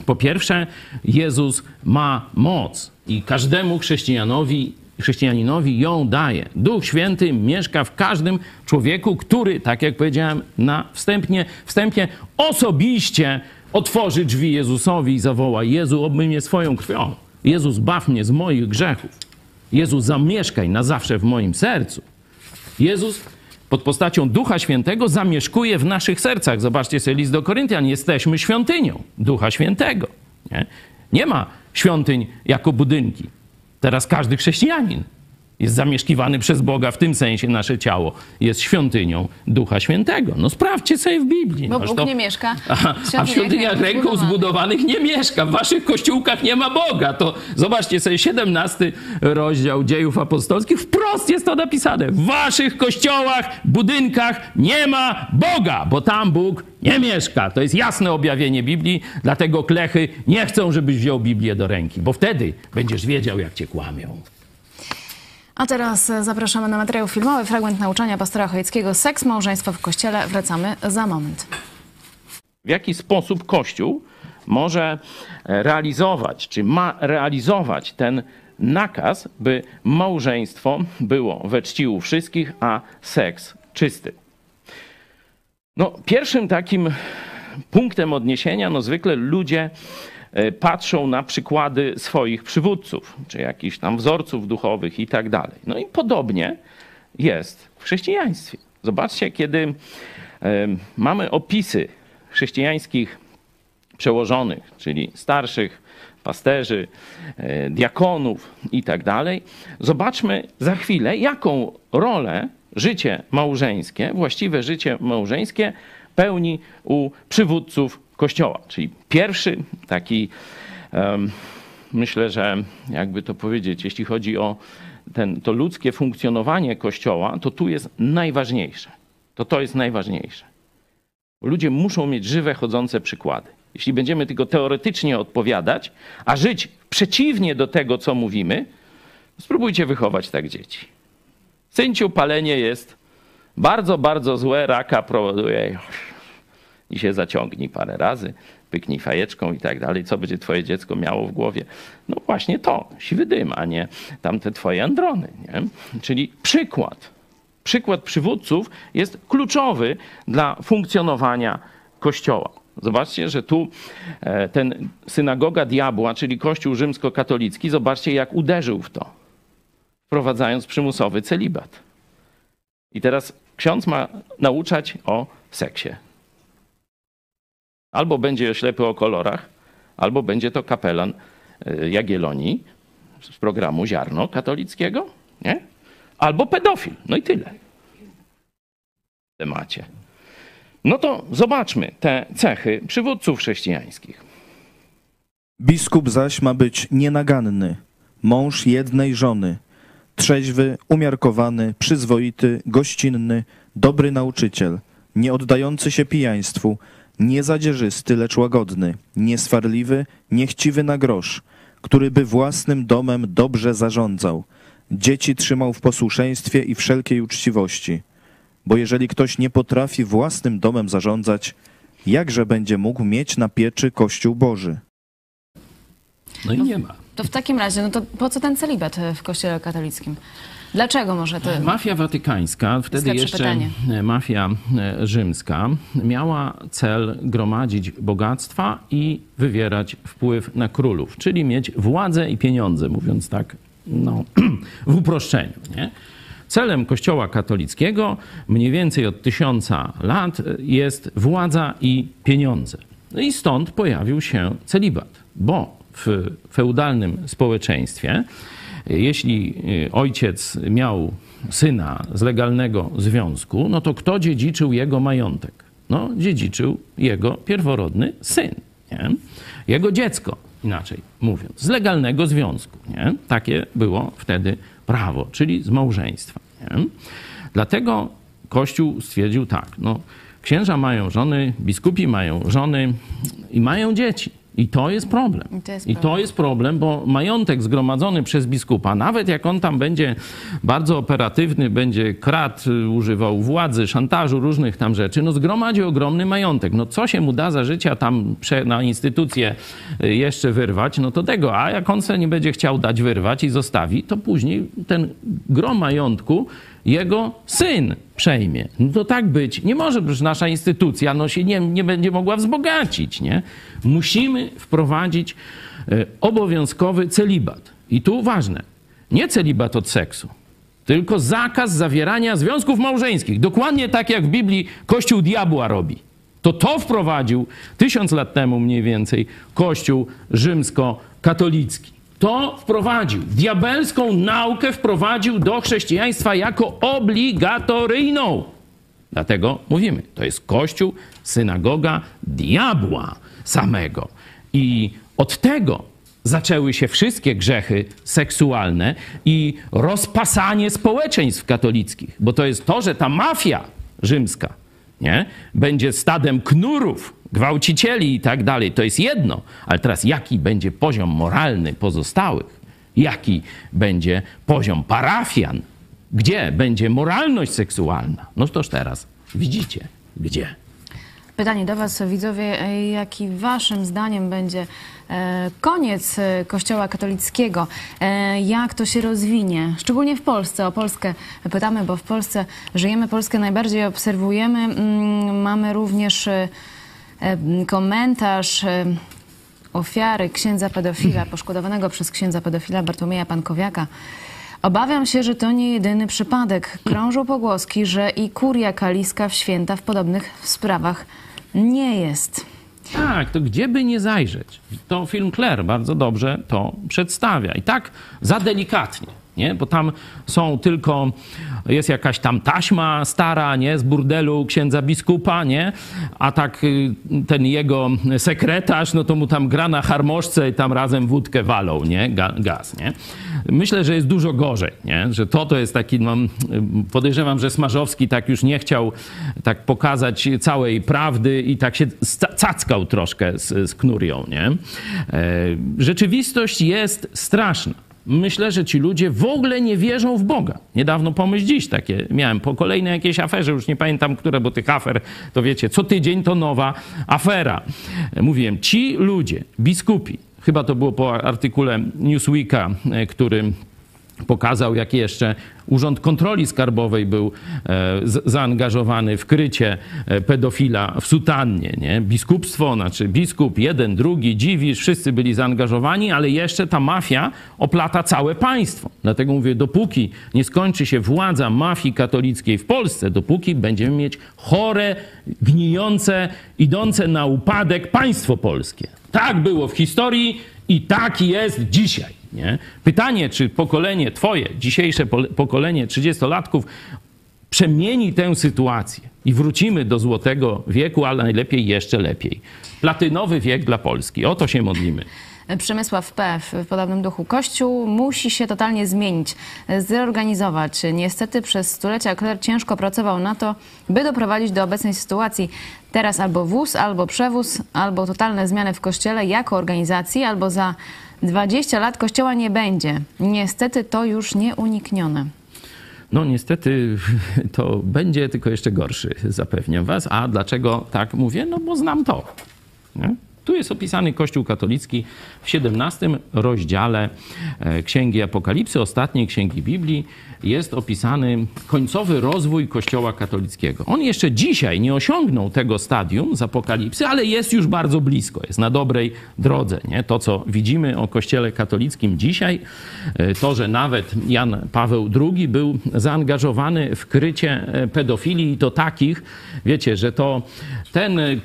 Po pierwsze, Jezus ma moc i każdemu chrześcijanowi, chrześcijaninowi ją daje. Duch Święty mieszka w każdym człowieku, który, tak jak powiedziałem na wstępnie, wstępie, osobiście otworzy drzwi Jezusowi i zawoła: Jezu, obmyj mnie swoją krwią. Jezus, baw mnie z moich grzechów. Jezu, zamieszkaj na zawsze w moim sercu. Jezus pod postacią Ducha Świętego zamieszkuje w naszych sercach. Zobaczcie sobie list do Koryntian. Jesteśmy świątynią Ducha Świętego. Nie, nie ma świątyń jako budynki. Teraz każdy chrześcijanin jest zamieszkiwany przez Boga, w tym sensie nasze ciało jest świątynią Ducha Świętego. No sprawdźcie sobie w Biblii. Bo Noż Bóg to- nie mieszka a, w świątyniach ręką zbudowanych nie mieszka. W waszych kościółkach nie ma Boga. To zobaczcie sobie 17 rozdział dziejów apostolskich. Wprost jest to napisane. W waszych kościołach, budynkach nie ma Boga, bo tam Bóg nie mieszka. To jest jasne objawienie Biblii, dlatego klechy nie chcą, żebyś wziął Biblię do ręki, bo wtedy będziesz wiedział, jak cię kłamią. A teraz e, zapraszamy na materiał filmowy, fragment nauczania pastora Chojeckiego Seks, małżeństwo w kościele. Wracamy za moment. w jaki sposób Kościół może e, realizować, czy ma realizować ten nakaz, by małżeństwo było we czci u wszystkich, a seks czysty. No, pierwszym takim punktem odniesienia, no zwykle ludzie patrzą na przykłady swoich przywódców, czy jakichś tam wzorców duchowych i tak dalej. No i podobnie jest w chrześcijaństwie. Zobaczcie, kiedy e, mamy opisy chrześcijańskich przełożonych, czyli starszych pasterzy, e, diakonów i tak dalej, zobaczmy za chwilę, jaką rolę życie małżeńskie, właściwe życie małżeńskie pełni u przywódców Kościoła. Czyli pierwszy taki, myślę, że jakby to powiedzieć, jeśli chodzi o ten, to ludzkie funkcjonowanie Kościoła, to tu jest najważniejsze. To to jest najważniejsze. Ludzie muszą mieć żywe, chodzące przykłady. Jeśli będziemy tylko teoretycznie odpowiadać, a żyć przeciwnie do tego, co mówimy, spróbujcie wychować tak dzieci. Synciu, palenie jest bardzo, bardzo złe, raka powoduje i się zaciągnij parę razy, pyknij fajeczką i tak dalej. Co będzie twoje dziecko miało w głowie? No właśnie to, siwy dym, a nie tamte twoje androny. Nie? Czyli przykład przykład przywódców jest kluczowy dla funkcjonowania Kościoła. Zobaczcie, że tu e, ten synagoga diabła, czyli Kościół rzymskokatolicki, zobaczcie, jak uderzył w to, wprowadzając przymusowy celibat. I teraz ksiądz ma nauczać o seksie. Albo będzie ślepy o kolorach, albo będzie to kapelan e, Jagiellonii z programu Ziarno katolickiego, nie? albo pedofil. No i tyle. W temacie. No to zobaczmy te cechy przywódców chrześcijańskich. Biskup zaś ma być nienaganny, mąż jednej żony, trzeźwy, umiarkowany, przyzwoity, gościnny, dobry nauczyciel, nie oddający się pijaństwu, niezadzierzysty, lecz łagodny, nieswarliwy, niechciwy na grosz, który by własnym domem dobrze zarządzał, dzieci trzymał w posłuszeństwie i wszelkiej uczciwości. Bo jeżeli ktoś nie potrafi własnym domem zarządzać, jakże będzie mógł mieć na pieczy Kościół Boży? No i nie ma. To w takim razie, no to po co ten celibat w kościele katolickim? Dlaczego może to... Mafia watykańska, wtedy jeszcze pytanie. mafia e, rzymska, miała cel gromadzić bogactwa i wywierać wpływ na królów, czyli mieć władzę i pieniądze, mówiąc tak no, w uproszczeniu. Nie? Celem Kościoła katolickiego mniej więcej od tysiąca lat e, jest władza i pieniądze. No i stąd pojawił się celibat, bo w feudalnym społeczeństwie jeśli y, ojciec miał syna z legalnego związku, no to kto dziedziczył jego majątek? No, dziedziczył jego pierworodny syn, nie? jego dziecko, inaczej mówiąc, z legalnego związku. Nie? Takie było wtedy prawo, czyli z małżeństwa. Nie? Dlatego Kościół stwierdził tak, no, księża mają żony, biskupi mają żony i mają dzieci. I to jest problem. I to jest I to problem. jest problem, bo majątek zgromadzony przez biskupa, nawet jak on tam będzie bardzo operatywny, będzie kradł, y, używał władzy, szantażu, różnych tam rzeczy, no zgromadzi ogromny majątek. No co się mu da za życia tam na instytucję y, jeszcze wyrwać, no to tego. A jak on sobie nie będzie chciał dać wyrwać i zostawi, to później ten grom majątku jego syn przejmie. No to tak być nie może, przecież nasza instytucja no, się nie, nie będzie mogła wzbogacić. Nie? Musimy wprowadzić e, obowiązkowy celibat. I tu ważne, nie celibat od seksu, tylko zakaz zawierania związków małżeńskich. Dokładnie tak jak w Biblii Kościół diabła robi. To to wprowadził tysiąc lat temu mniej więcej Kościół rzymskokatolicki. To wprowadził. Diabelską naukę wprowadził do chrześcijaństwa jako obligatoryjną. Dlatego mówimy, to jest kościół, synagoga diabła samego. I od tego zaczęły się wszystkie grzechy seksualne i rozpasanie społeczeństw katolickich. Bo to jest to, że ta mafia rzymska nie? będzie stadem knurów, gwałcicieli i tak dalej. To jest jedno. Ale teraz jaki będzie poziom moralny pozostałych? Jaki będzie poziom parafian? Gdzie będzie moralność seksualna? No toż teraz widzicie, gdzie. Pytanie do Was, widzowie, jaki Waszym zdaniem będzie e, koniec e, Kościoła katolickiego? E, Jak to się rozwinie? Szczególnie w Polsce. O Polskę pytamy, bo w Polsce żyjemy, Polskę najbardziej obserwujemy. Mm, Mamy również komentarz ofiary księdza pedofila, poszkodowanego przez księdza pedofila Bartłomieja Pankowiaka. Obawiam się, że to nie jedyny przypadek. Krążą pogłoski, że i kuria kaliska w święta w podobnych sprawach nie jest. Tak, to gdzie by nie zajrzeć? To film Claire bardzo dobrze to przedstawia. I tak za delikatnie, nie? Bo tam są tylko, jest jakaś tam taśma stara, nie? Z burdelu księdza biskupa, nie? A tak y, ten jego sekretarz, no to mu tam gra na harmoszce i tam razem wódkę walą, nie? Ga, gaz, nie? Myślę, że jest dużo gorzej, nie? Że to to jest taki, no, podejrzewam, że Smarzowski tak już nie chciał tak pokazać całej prawdy i tak się cackał troszkę z, z knurią, nie? E, Rzeczywistość jest straszna. Myślę, że ci ludzie w ogóle nie wierzą w Boga. Niedawno pomyśl dziś takie miałem po kolejnej jakiejś aferze, już nie pamiętam które, bo tych afer, to wiecie, co tydzień to nowa afera. Mówiłem, ci ludzie, biskupi, chyba to było po artykule Newsweeka, e, który pokazał, jak jeszcze Urząd Kontroli Skarbowej był e, zaangażowany w krycie e, pedofila w sutannie. Nie? Biskupstwo, znaczy biskup, jeden, drugi, dziwisz, wszyscy byli zaangażowani, ale jeszcze ta mafia oplata całe państwo. Dlatego mówię, dopóki nie skończy się władza mafii katolickiej w Polsce, dopóki będziemy mieć chore, gnijące, idące na upadek państwo polskie. Tak było w historii i tak jest dzisiaj. Nie? Pytanie, czy pokolenie twoje, dzisiejsze pokolenie 30-latków przemieni tę sytuację i wrócimy do złotego wieku, ale najlepiej jeszcze lepiej. Platynowy wiek dla Polski. O to się modlimy. Przemysław P. w podobnym duchu. Kościół musi się totalnie zmienić, zreorganizować. Niestety przez stulecia kler ciężko pracował na to, by doprowadzić do obecnej sytuacji. Teraz albo wóz, albo przewóz, albo totalne zmiany w Kościele jako organizacji, albo za 20 lat kościoła nie będzie. Niestety to już nieuniknione. No niestety to będzie tylko jeszcze gorszy, zapewniam was. A dlaczego tak mówię? No bo znam to. Nie? Tu jest opisany Kościół katolicki w 17 rozdziale e, Księgi Apokalipsy, ostatniej księgi Biblii, jest opisany końcowy rozwój Kościoła katolickiego. On jeszcze dzisiaj nie osiągnął tego stadium z Apokalipsy, ale jest już bardzo blisko, jest na dobrej drodze. Nie? To, co widzimy o Kościele katolickim dzisiaj, e, to, że nawet Jan Paweł II był zaangażowany w krycie e, pedofilii i to takich, wiecie, że to ten e,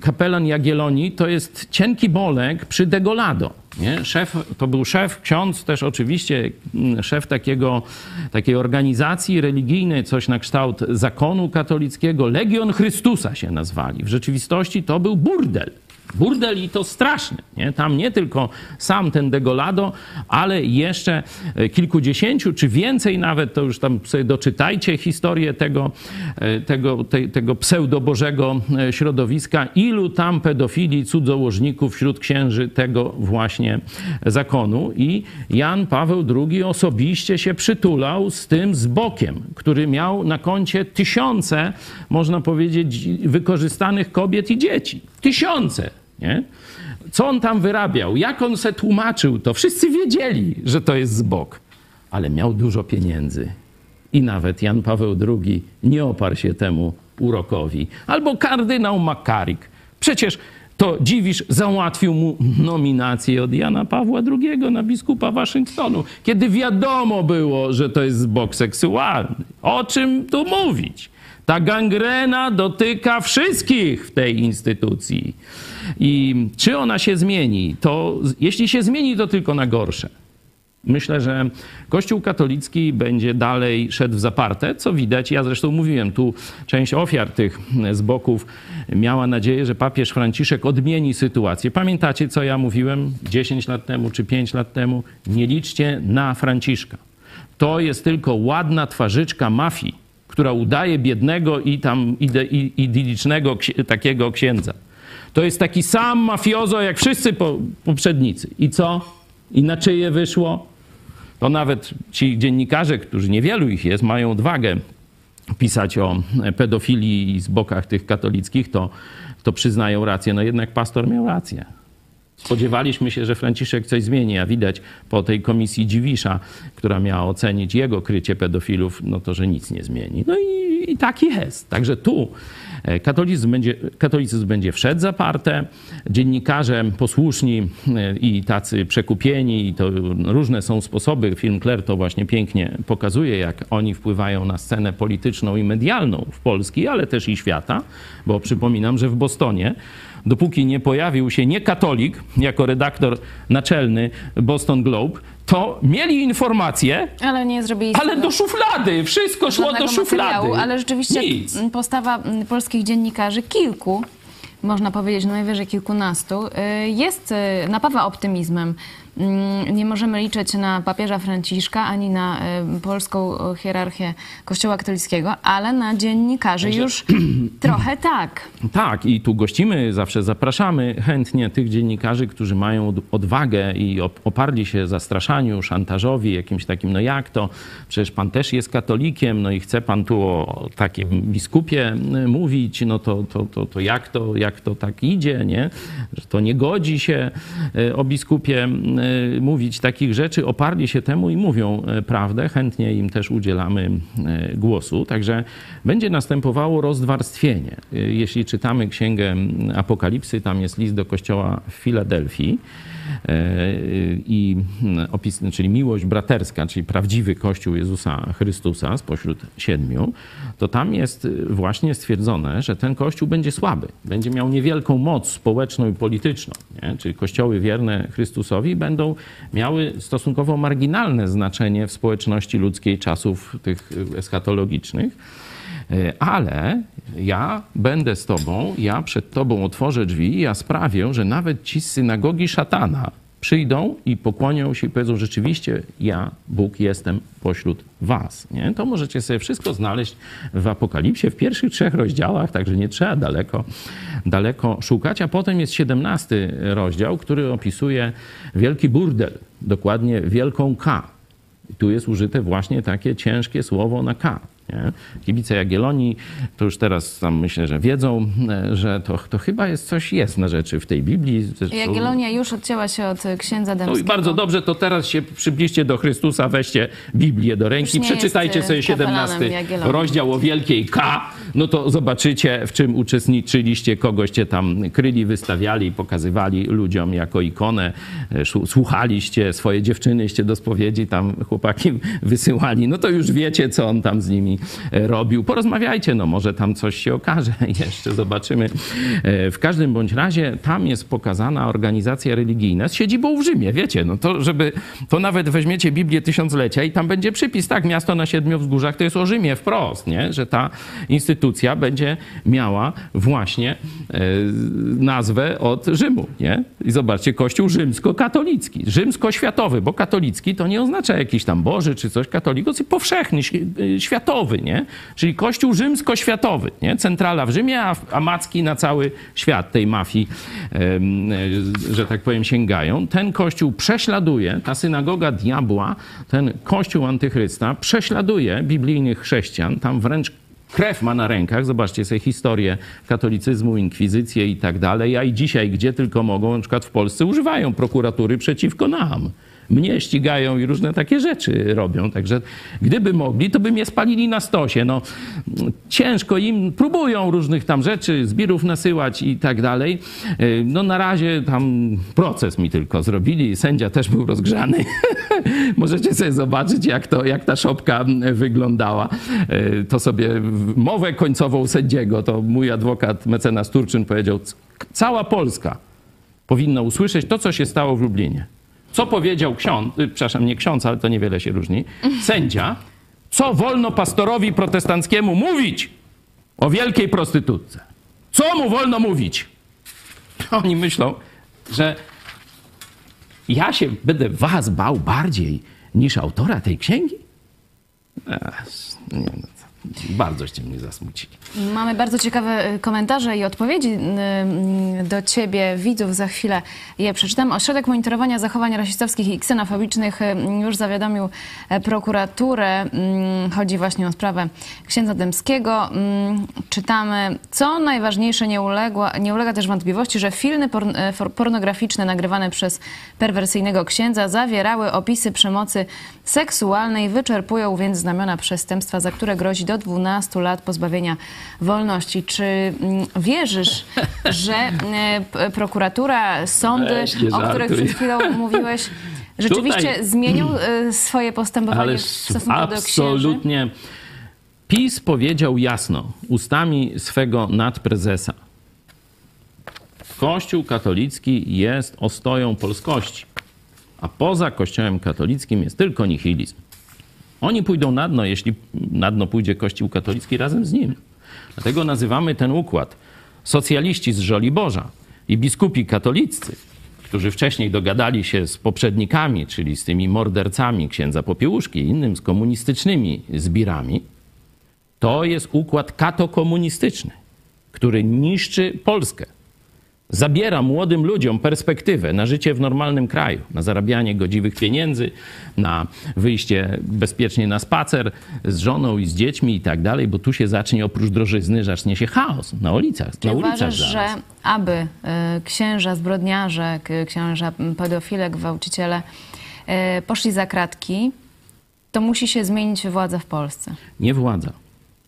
kapelan Jagiellonii to jest cienki bolek przy Degolado. Nie? Szef, to był szef, ksiądz też oczywiście, mm, szef takiego, takiej organizacji religijnej, coś na kształt zakonu katolickiego. Legion Chrystusa się nazwali. W rzeczywistości to był burdel. Burdel i to straszny. Nie? Tam nie tylko sam ten Degolado, ale jeszcze e, kilkudziesięciu, czy więcej nawet, to już tam sobie doczytajcie historię tego, e, tego, te, tego pseudobożego e, środowiska, ilu tam pedofili, cudzołożników wśród księży tego właśnie zakonu. I Jan Paweł II osobiście się przytulał z tym zbokiem, który miał na koncie tysiące, można powiedzieć, wykorzystanych kobiet i dzieci. Tysiące. Nie? Co on tam wyrabiał, jak on se tłumaczył, to wszyscy wiedzieli, że to jest zbok, ale miał dużo pieniędzy. I nawet Jan Paweł II nie oparł się temu urokowi. Albo kardynał Makarik. Przecież to dziwisz, załatwił mu nominację od Jana Pawła II na biskupa Waszyngtonu, kiedy wiadomo było, że to jest zbok seksualny. O czym tu mówić? Ta gangrena dotyka wszystkich w tej instytucji. I czy ona się zmieni? To jeśli się zmieni, to tylko na gorsze. Myślę, że Kościół katolicki będzie dalej szedł w zaparte, co widać. Ja zresztą mówiłem, tu część ofiar tych zboków miała nadzieję, że papież Franciszek odmieni sytuację. Pamiętacie, co ja mówiłem 10 lat temu czy 5 lat temu? Nie liczcie na Franciszka. To jest tylko ładna twarzyczka mafii, która udaje biednego i tam idylicznego takiego księdza. To jest taki sam mafiozo jak wszyscy poprzednicy. I co? I na czyje wyszło? To nawet ci dziennikarze, którzy niewielu ich jest, mają odwagę pisać o pedofilii i zbokach tych katolickich, to, to przyznają rację. No jednak pastor miał rację. Spodziewaliśmy się, że Franciszek coś zmieni, a widać po tej komisji Dziwisza, która miała ocenić jego krycie pedofilów, no to, że nic nie zmieni. No i, i tak jest. Także tu katolicyzm będzie, katolicyzm będzie wszedł zaparte, dziennikarze posłuszni e, i tacy przekupieni, i to różne są sposoby. Film Claire to właśnie pięknie pokazuje, jak oni wpływają na scenę polityczną i medialną w Polski, ale też i świata, bo przypominam, że w Bostonie dopóki nie pojawił się nie katolik jako redaktor naczelny Boston Globe, to mieli informacje, ale nie zrobili ale do szuflady, wszystko szło do szuflady. Ale rzeczywiście Nic. postawa polskich dziennikarzy, kilku, można powiedzieć najwyżej kilkunastu, y, jest, y, napawa optymizmem. Mm, nie możemy liczyć na papieża Franciszka ani na y, polską hierarchię Kościoła katolickiego, ale na dziennikarzy Także... już trochę tak. Tak, i tu gościmy, zawsze zapraszamy chętnie tych dziennikarzy, którzy mają odwagę i oparli się zastraszaniu, szantażowi, jakimś takim, no jak to, przecież pan też jest katolikiem, no i chce pan tu o takim biskupie mówić, no to, to, to, to jak to, jak to tak idzie, nie? Że to nie godzi się o biskupie E, mówić takich rzeczy, oparli się temu i mówią e, prawdę. Chętnie im też udzielamy e, głosu. Także będzie następowało rozwarstwienie. Jeśli czytamy Księgę Apokalipsy, tam jest list do kościoła w Filadelfii i opis, czyli miłość braterska, czyli prawdziwy Kościół Jezusa Chrystusa spośród siedmiu, to tam jest właśnie stwierdzone, że ten Kościół będzie słaby, będzie miał niewielką moc społeczną i polityczną. Nie? Czyli kościoły wierne Chrystusowi będą miały stosunkowo marginalne znaczenie w społeczności ludzkiej czasów tych eschatologicznych. E, ale ja będę z tobą, ja przed tobą otworzę drzwi, ja sprawię, że nawet ci z synagogi szatana przyjdą i pokłonią się i powiedzą rzeczywiście, ja, Bóg, jestem pośród was. Nie? To możecie sobie wszystko znaleźć w Apokalipsie, w pierwszych trzech rozdziałach, także nie trzeba daleko, daleko szukać. A potem jest siedemnasty rozdział, który opisuje wielki burdel, dokładnie wielką K. Tu jest użyte właśnie takie ciężkie słowo na K. Nie? Kibice Jagiellonii to już teraz tam myślę, że wiedzą, e, że to, to chyba jest coś jest na rzeczy w tej Biblii. Zresztą- Jagiellonia już odcięła się od y, księdza no i Dębskiego. bardzo dobrze, to teraz się przybliżcie do Chrystusa, weźcie Biblię do ręki, przeczytajcie sobie y, kapelanem 17 Jagiellonii. rozdział o wielkiej K, no to zobaczycie, w czym uczestniczyliście, kogoście tam kryli, wystawiali, pokazywali ludziom jako ikonę, e, słuchaliście, swoje dziewczynyście do spowiedzi tam chłopaki wysyłali, no to już wiecie, co on tam z nimi e, robił. Porozmawiajcie, no może tam coś się okaże, jeszcze zobaczymy. E, W każdym bądź razie tam jest pokazana organizacja religijna z siedzibą w Rzymie, wiecie, no to żeby, to nawet weźmiecie Biblię Tysiąclecia i tam będzie przypis, tak, miasto na siedmiu wzgórzach, to jest o Rzymie wprost, nie? że ta instytucja będzie miała właśnie e, nazwę od Rzymu, nie? I zobaczcie, Kościół rzymsko-katolicki, rzymsko-światowy, bo katolicki to nie oznacza jakiś tam Boży czy coś, katolik, to powszechny, ś- y, światowy, nie? Czyli Kościół rzymsko-światowy, nie? Centrala w Rzymie, a, a macki na cały świat tej mafii, e, że tak powiem, sięgają. Ten Kościół prześladuje, ta synagoga diabła, ten Kościół antychrysta prześladuje biblijnych chrześcijan, tam wręcz krew ma na rękach. Zobaczcie sobie historię katolicyzmu, inkwizycję i tak dalej. A i dzisiaj, gdzie tylko mogą, na przykład w Polsce, używają prokuratury przeciwko nam. Mnie ścigają i różne takie rzeczy robią. Także gdyby mogli, to by mnie spalili na stosie. No, ciężko im, próbują różnych tam rzeczy, zbirów nasyłać i tak dalej. Yy, No na razie tam proces mi tylko zrobili. Sędzia też był rozgrzany. Możecie sobie zobaczyć, jak, to, jak ta szopka wyglądała. Yy, To sobie mowę końcową sędziego, to mój adwokat mecenas Turczyn powiedział, "C- cała Polska powinna usłyszeć to, co się stało w Lublinie. Co powiedział ksiądz, y, przepraszam, nie ksiądz, ale to niewiele się różni, sędzia, co wolno pastorowi protestanckiemu mówić o wielkiej prostytutce. Co mu wolno mówić? Oni myślą, że ja się będę was bał bardziej niż autora tej księgi? Nie, no, Bardzoście mnie zasmucili. Mamy bardzo ciekawe y, komentarze i odpowiedzi y, do ciebie, widzów. Za chwilę je przeczytam. Ośrodek Monitorowania Zachowań Rasistowskich i Ksenofobicznych y, już zawiadomił prokuraturę. Mm, Chodzi właśnie o sprawę księdza Dębskiego. Mm, Czytamy, co najważniejsze, nie, uległa, nie ulega też wątpliwości, że filmy pornograficzne nagrywane przez perwersyjnego księdza zawierały opisy przemocy seksualnej, wyczerpują więc znamiona przestępstwa, za które grozi do 12 lat pozbawienia wolności. Czy mm, wierzysz, że e, prokuratura, sądy, o których przed chwilą mówiłeś, rzeczywiście Tutaj- zmienią e, swoje postępowanie Ale w stosunku do księży? absolutnie. PiS powiedział jasno ustami swego nadprezesa. Kościół katolicki jest ostoją polskości, a poza Kościołem katolickim jest tylko nihilizm. Oni pójdą na dno, jeśli na dno pójdzie Kościół katolicki razem z nim. Dlatego nazywamy ten układ socjaliści z Żoliborza i biskupi katoliccy, którzy wcześniej dogadali się z poprzednikami, czyli z tymi mordercami księdza Popiełuszki i innym, z komunistycznymi zbirami, to jest układ katokomunistyczny, który niszczy Polskę. Zabiera młodym ludziom perspektywę na życie w normalnym kraju, na zarabianie godziwych pieniędzy, na wyjście bezpiecznie na spacer z żoną i z dziećmi i tak dalej, bo tu się zacznie oprócz drożyzny, zacznie się chaos na ulicach. Czy na ulicach uważasz, że aby y, księża zbrodniarze, księża pedofile, gwałciciele y, poszli za kratki, to musi się zmienić władza w Polsce? Nie władza.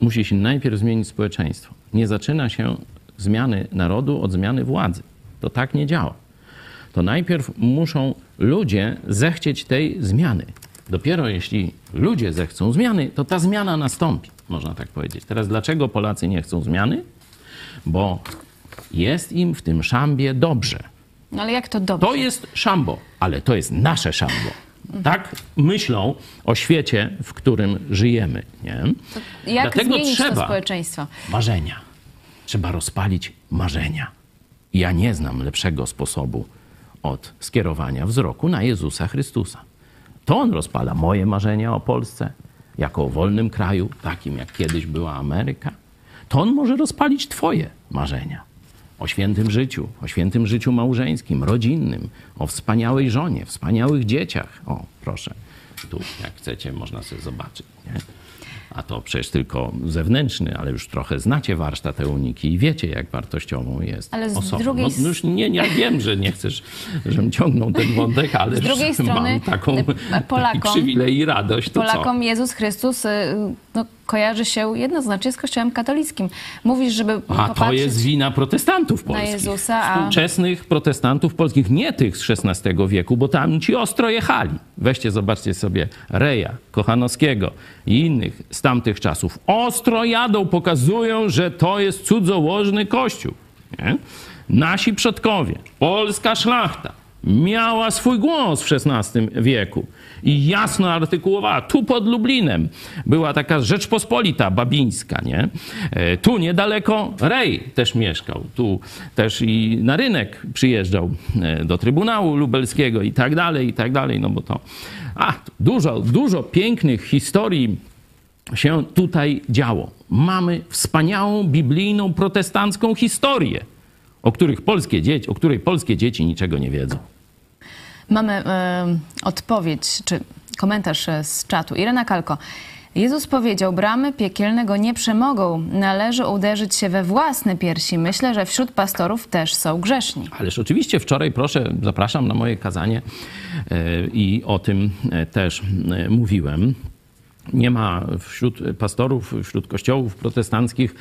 Musi się najpierw zmienić społeczeństwo. Nie zaczyna się zmiany narodu od zmiany władzy. To tak nie działa. To najpierw muszą ludzie zechcieć tej zmiany. Dopiero jeśli ludzie zechcą zmiany, to ta zmiana nastąpi, można tak powiedzieć. Teraz dlaczego Polacy nie chcą zmiany? Bo jest im w tym szambie dobrze. No ale jak to dobrze? To jest szambo, ale to jest nasze szambo. Tak myślą o świecie, w którym żyjemy. Nie? Jak Dlatego zmienić to trzeba społeczeństwo? marzenia. Trzeba rozpalić marzenia. Ja nie znam lepszego sposobu od skierowania wzroku na Jezusa Chrystusa. To on rozpala moje marzenia o Polsce jako o wolnym kraju, takim jak kiedyś była Ameryka. To on może rozpalić Twoje marzenia o świętym życiu, o świętym życiu małżeńskim, rodzinnym, o wspaniałej żonie, wspaniałych dzieciach. O, proszę, tu jak chcecie, można sobie zobaczyć. Nie? A to przecież tylko zewnętrzny, ale już trochę znacie warsztat Euniki i wiecie, jak wartościową jest Ale z osobą. drugiej No, s- no już nie, nie wiem, że nie chcesz, żebym ciągnął ten wątek, ale Z drugiej strony, mam taką, taki Polakom- przywilej i radość. To co? Polakom Jezus Chrystus y, no, kojarzy się jednoznacznie z Kościołem katolickim. Mówisz, żeby A popatrzeć... to jest wina protestantów na polskich. Jezusa, a- Współczesnych protestantów polskich, nie tych z XVI wieku, bo tam ci ostro jechali. Weźcie, zobaczcie sobie Reja, Kochanowskiego i innych z tamtych czasów. Ostro jadą, pokazują, że to jest cudzołożny kościół. Nie? Nasi przodkowie, polska szlachta miała swój głos w XVI wieku i jasno artykułowała. Tu pod Lublinem była taka Rzeczpospolita babińska, nie? E, Tu niedaleko Rej też mieszkał. Tu też i na rynek przyjeżdżał e, do Trybunału Lubelskiego i tak dalej, i tak dalej, no bo to... A, dużo, dużo pięknych historii się tutaj działo. Mamy wspaniałą biblijną protestancką historię, o, których polskie dzieci, o której polskie dzieci niczego nie wiedzą. Mamy e, odpowiedź, czy komentarz e, z czatu. Irena Kalko. Jezus powiedział, bramy piekielne go nie przemogą. Należy uderzyć się we własne piersi. Myślę, że wśród pastorów też są grzeszni. Ależ oczywiście wczoraj, proszę, zapraszam na moje kazanie e, i o tym też mówiłem. Nie ma wśród pastorów, wśród kościołów protestanckich,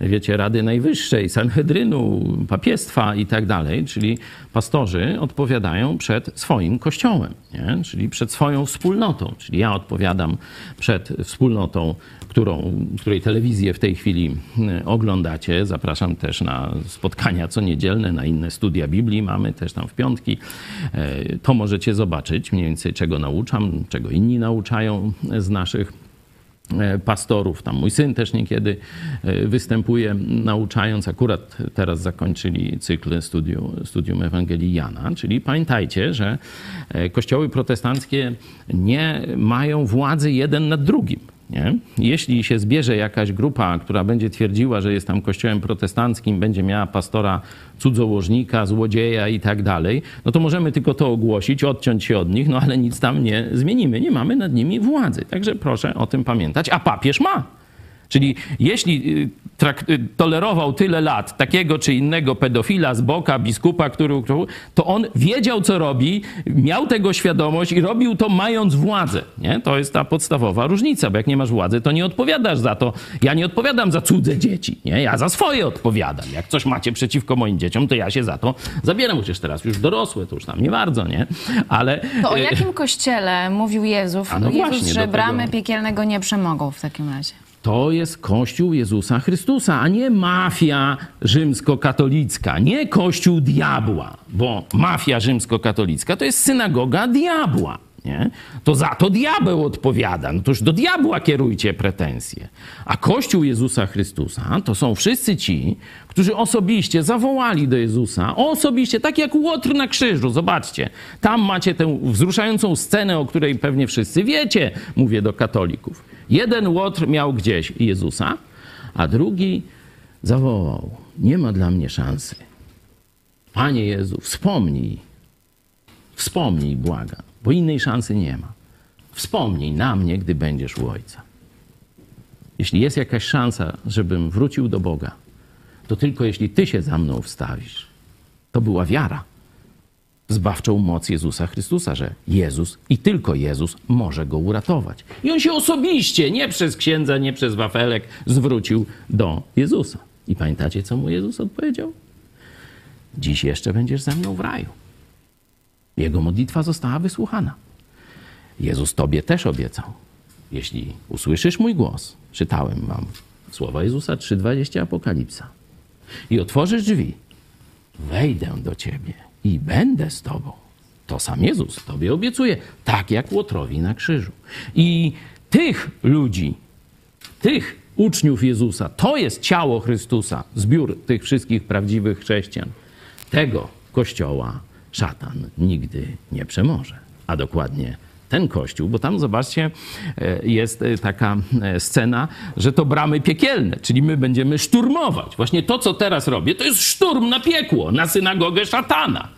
wiecie, Rady Najwyższej, Sanhedrynu, papiestwa i tak dalej, czyli pastorzy odpowiadają przed swoim kościołem, nie? czyli przed swoją wspólnotą. Czyli ja odpowiadam przed wspólnotą, którą, której telewizję w tej chwili y, oglądacie. Zapraszam też na spotkania co niedzielne, na inne studia Biblii. Mamy też tam w piątki. E, To możecie zobaczyć mniej więcej, czego nauczam, czego inni nauczają z naszych e, pastorów. Tam mój syn też niekiedy e, występuje, nauczając. Akurat teraz zakończyli cykl studium, studium Ewangelii Jana. Czyli pamiętajcie, że e, kościoły protestanckie nie mają władzy jeden nad drugim. Nie? Jeśli się zbierze jakaś grupa, która będzie twierdziła, że jest tam kościołem protestanckim, będzie miała pastora cudzołożnika, złodzieja i tak dalej, no to możemy tylko to ogłosić, odciąć się od nich, no ale nic tam nie zmienimy. Nie mamy nad nimi władzy. Także proszę o tym pamiętać. A papież ma. Czyli jeśli y, y, tolerował tyle lat takiego czy innego pedofila z boka, biskupa, który, to on wiedział, co robi, miał tego świadomość i robił to mając władzę. Nie? To jest ta podstawowa różnica, bo jak nie masz władzy, to nie odpowiadasz za to. Ja nie odpowiadam za cudze dzieci, nie? ja za swoje odpowiadam. Jak coś macie przeciwko moim dzieciom, to ja się za to zabieram. Chociaż teraz już dorosłe, to już tam nie bardzo, nie? Ale... To o e, jakim kościele mówił Jezus, A no Jezus właśnie, że bramy piekielnego nie przemogą w takim razie? To jest Kościół Jezusa Chrystusa, a nie mafia rzymskokatolicka, nie Kościół diabła, bo mafia rzymskokatolicka to jest synagoga diabła. Nie? To za to diabeł odpowiada. No to już do diabła kierujcie pretensje. A Kościół Jezusa Chrystusa to są wszyscy ci, którzy osobiście zawołali do Jezusa, osobiście, tak jak Łotr na krzyżu. Zobaczcie, tam macie tę wzruszającą scenę, o której pewnie wszyscy wiecie, mówię do katolików. Jeden Łotr miał gdzieś Jezusa, a drugi zawołał: Nie ma dla mnie szansy. Panie Jezu, wspomnij, wspomnij, błaga, bo innej szansy nie ma. Wspomnij na mnie, gdy będziesz u Ojca. Jeśli jest jakaś szansa, żebym wrócił do Boga, to tylko jeśli Ty się za mną wstawisz. To była wiara zbawczą moc Jezusa Chrystusa, że Jezus i tylko Jezus może go uratować. I on się osobiście, nie przez księdza, nie przez wafelek, zwrócił do Jezusa. I pamiętacie, co mu Jezus odpowiedział? Dziś jeszcze będziesz ze mną w raju. Jego modlitwa została wysłuchana. Jezus tobie też obiecał. Jeśli usłyszysz mój głos, czytałem wam słowa Jezusa 3:20 Apokalipsa, i otworzysz drzwi, wejdę do ciebie i będę z tobą. To sam Jezus tobie obiecuje, tak jak Łotrowi na krzyżu. I tych ludzi, tych uczniów Jezusa, to jest ciało Chrystusa, zbiór tych wszystkich prawdziwych chrześcijan. Tego Kościoła szatan nigdy nie przemoże. A dokładnie ten kościół, bo tam zobaczcie, e, jest e, taka e, scena, że to bramy piekielne, czyli my będziemy szturmować. Właśnie to, co teraz robię, to jest szturm na piekło, na synagogę szatana.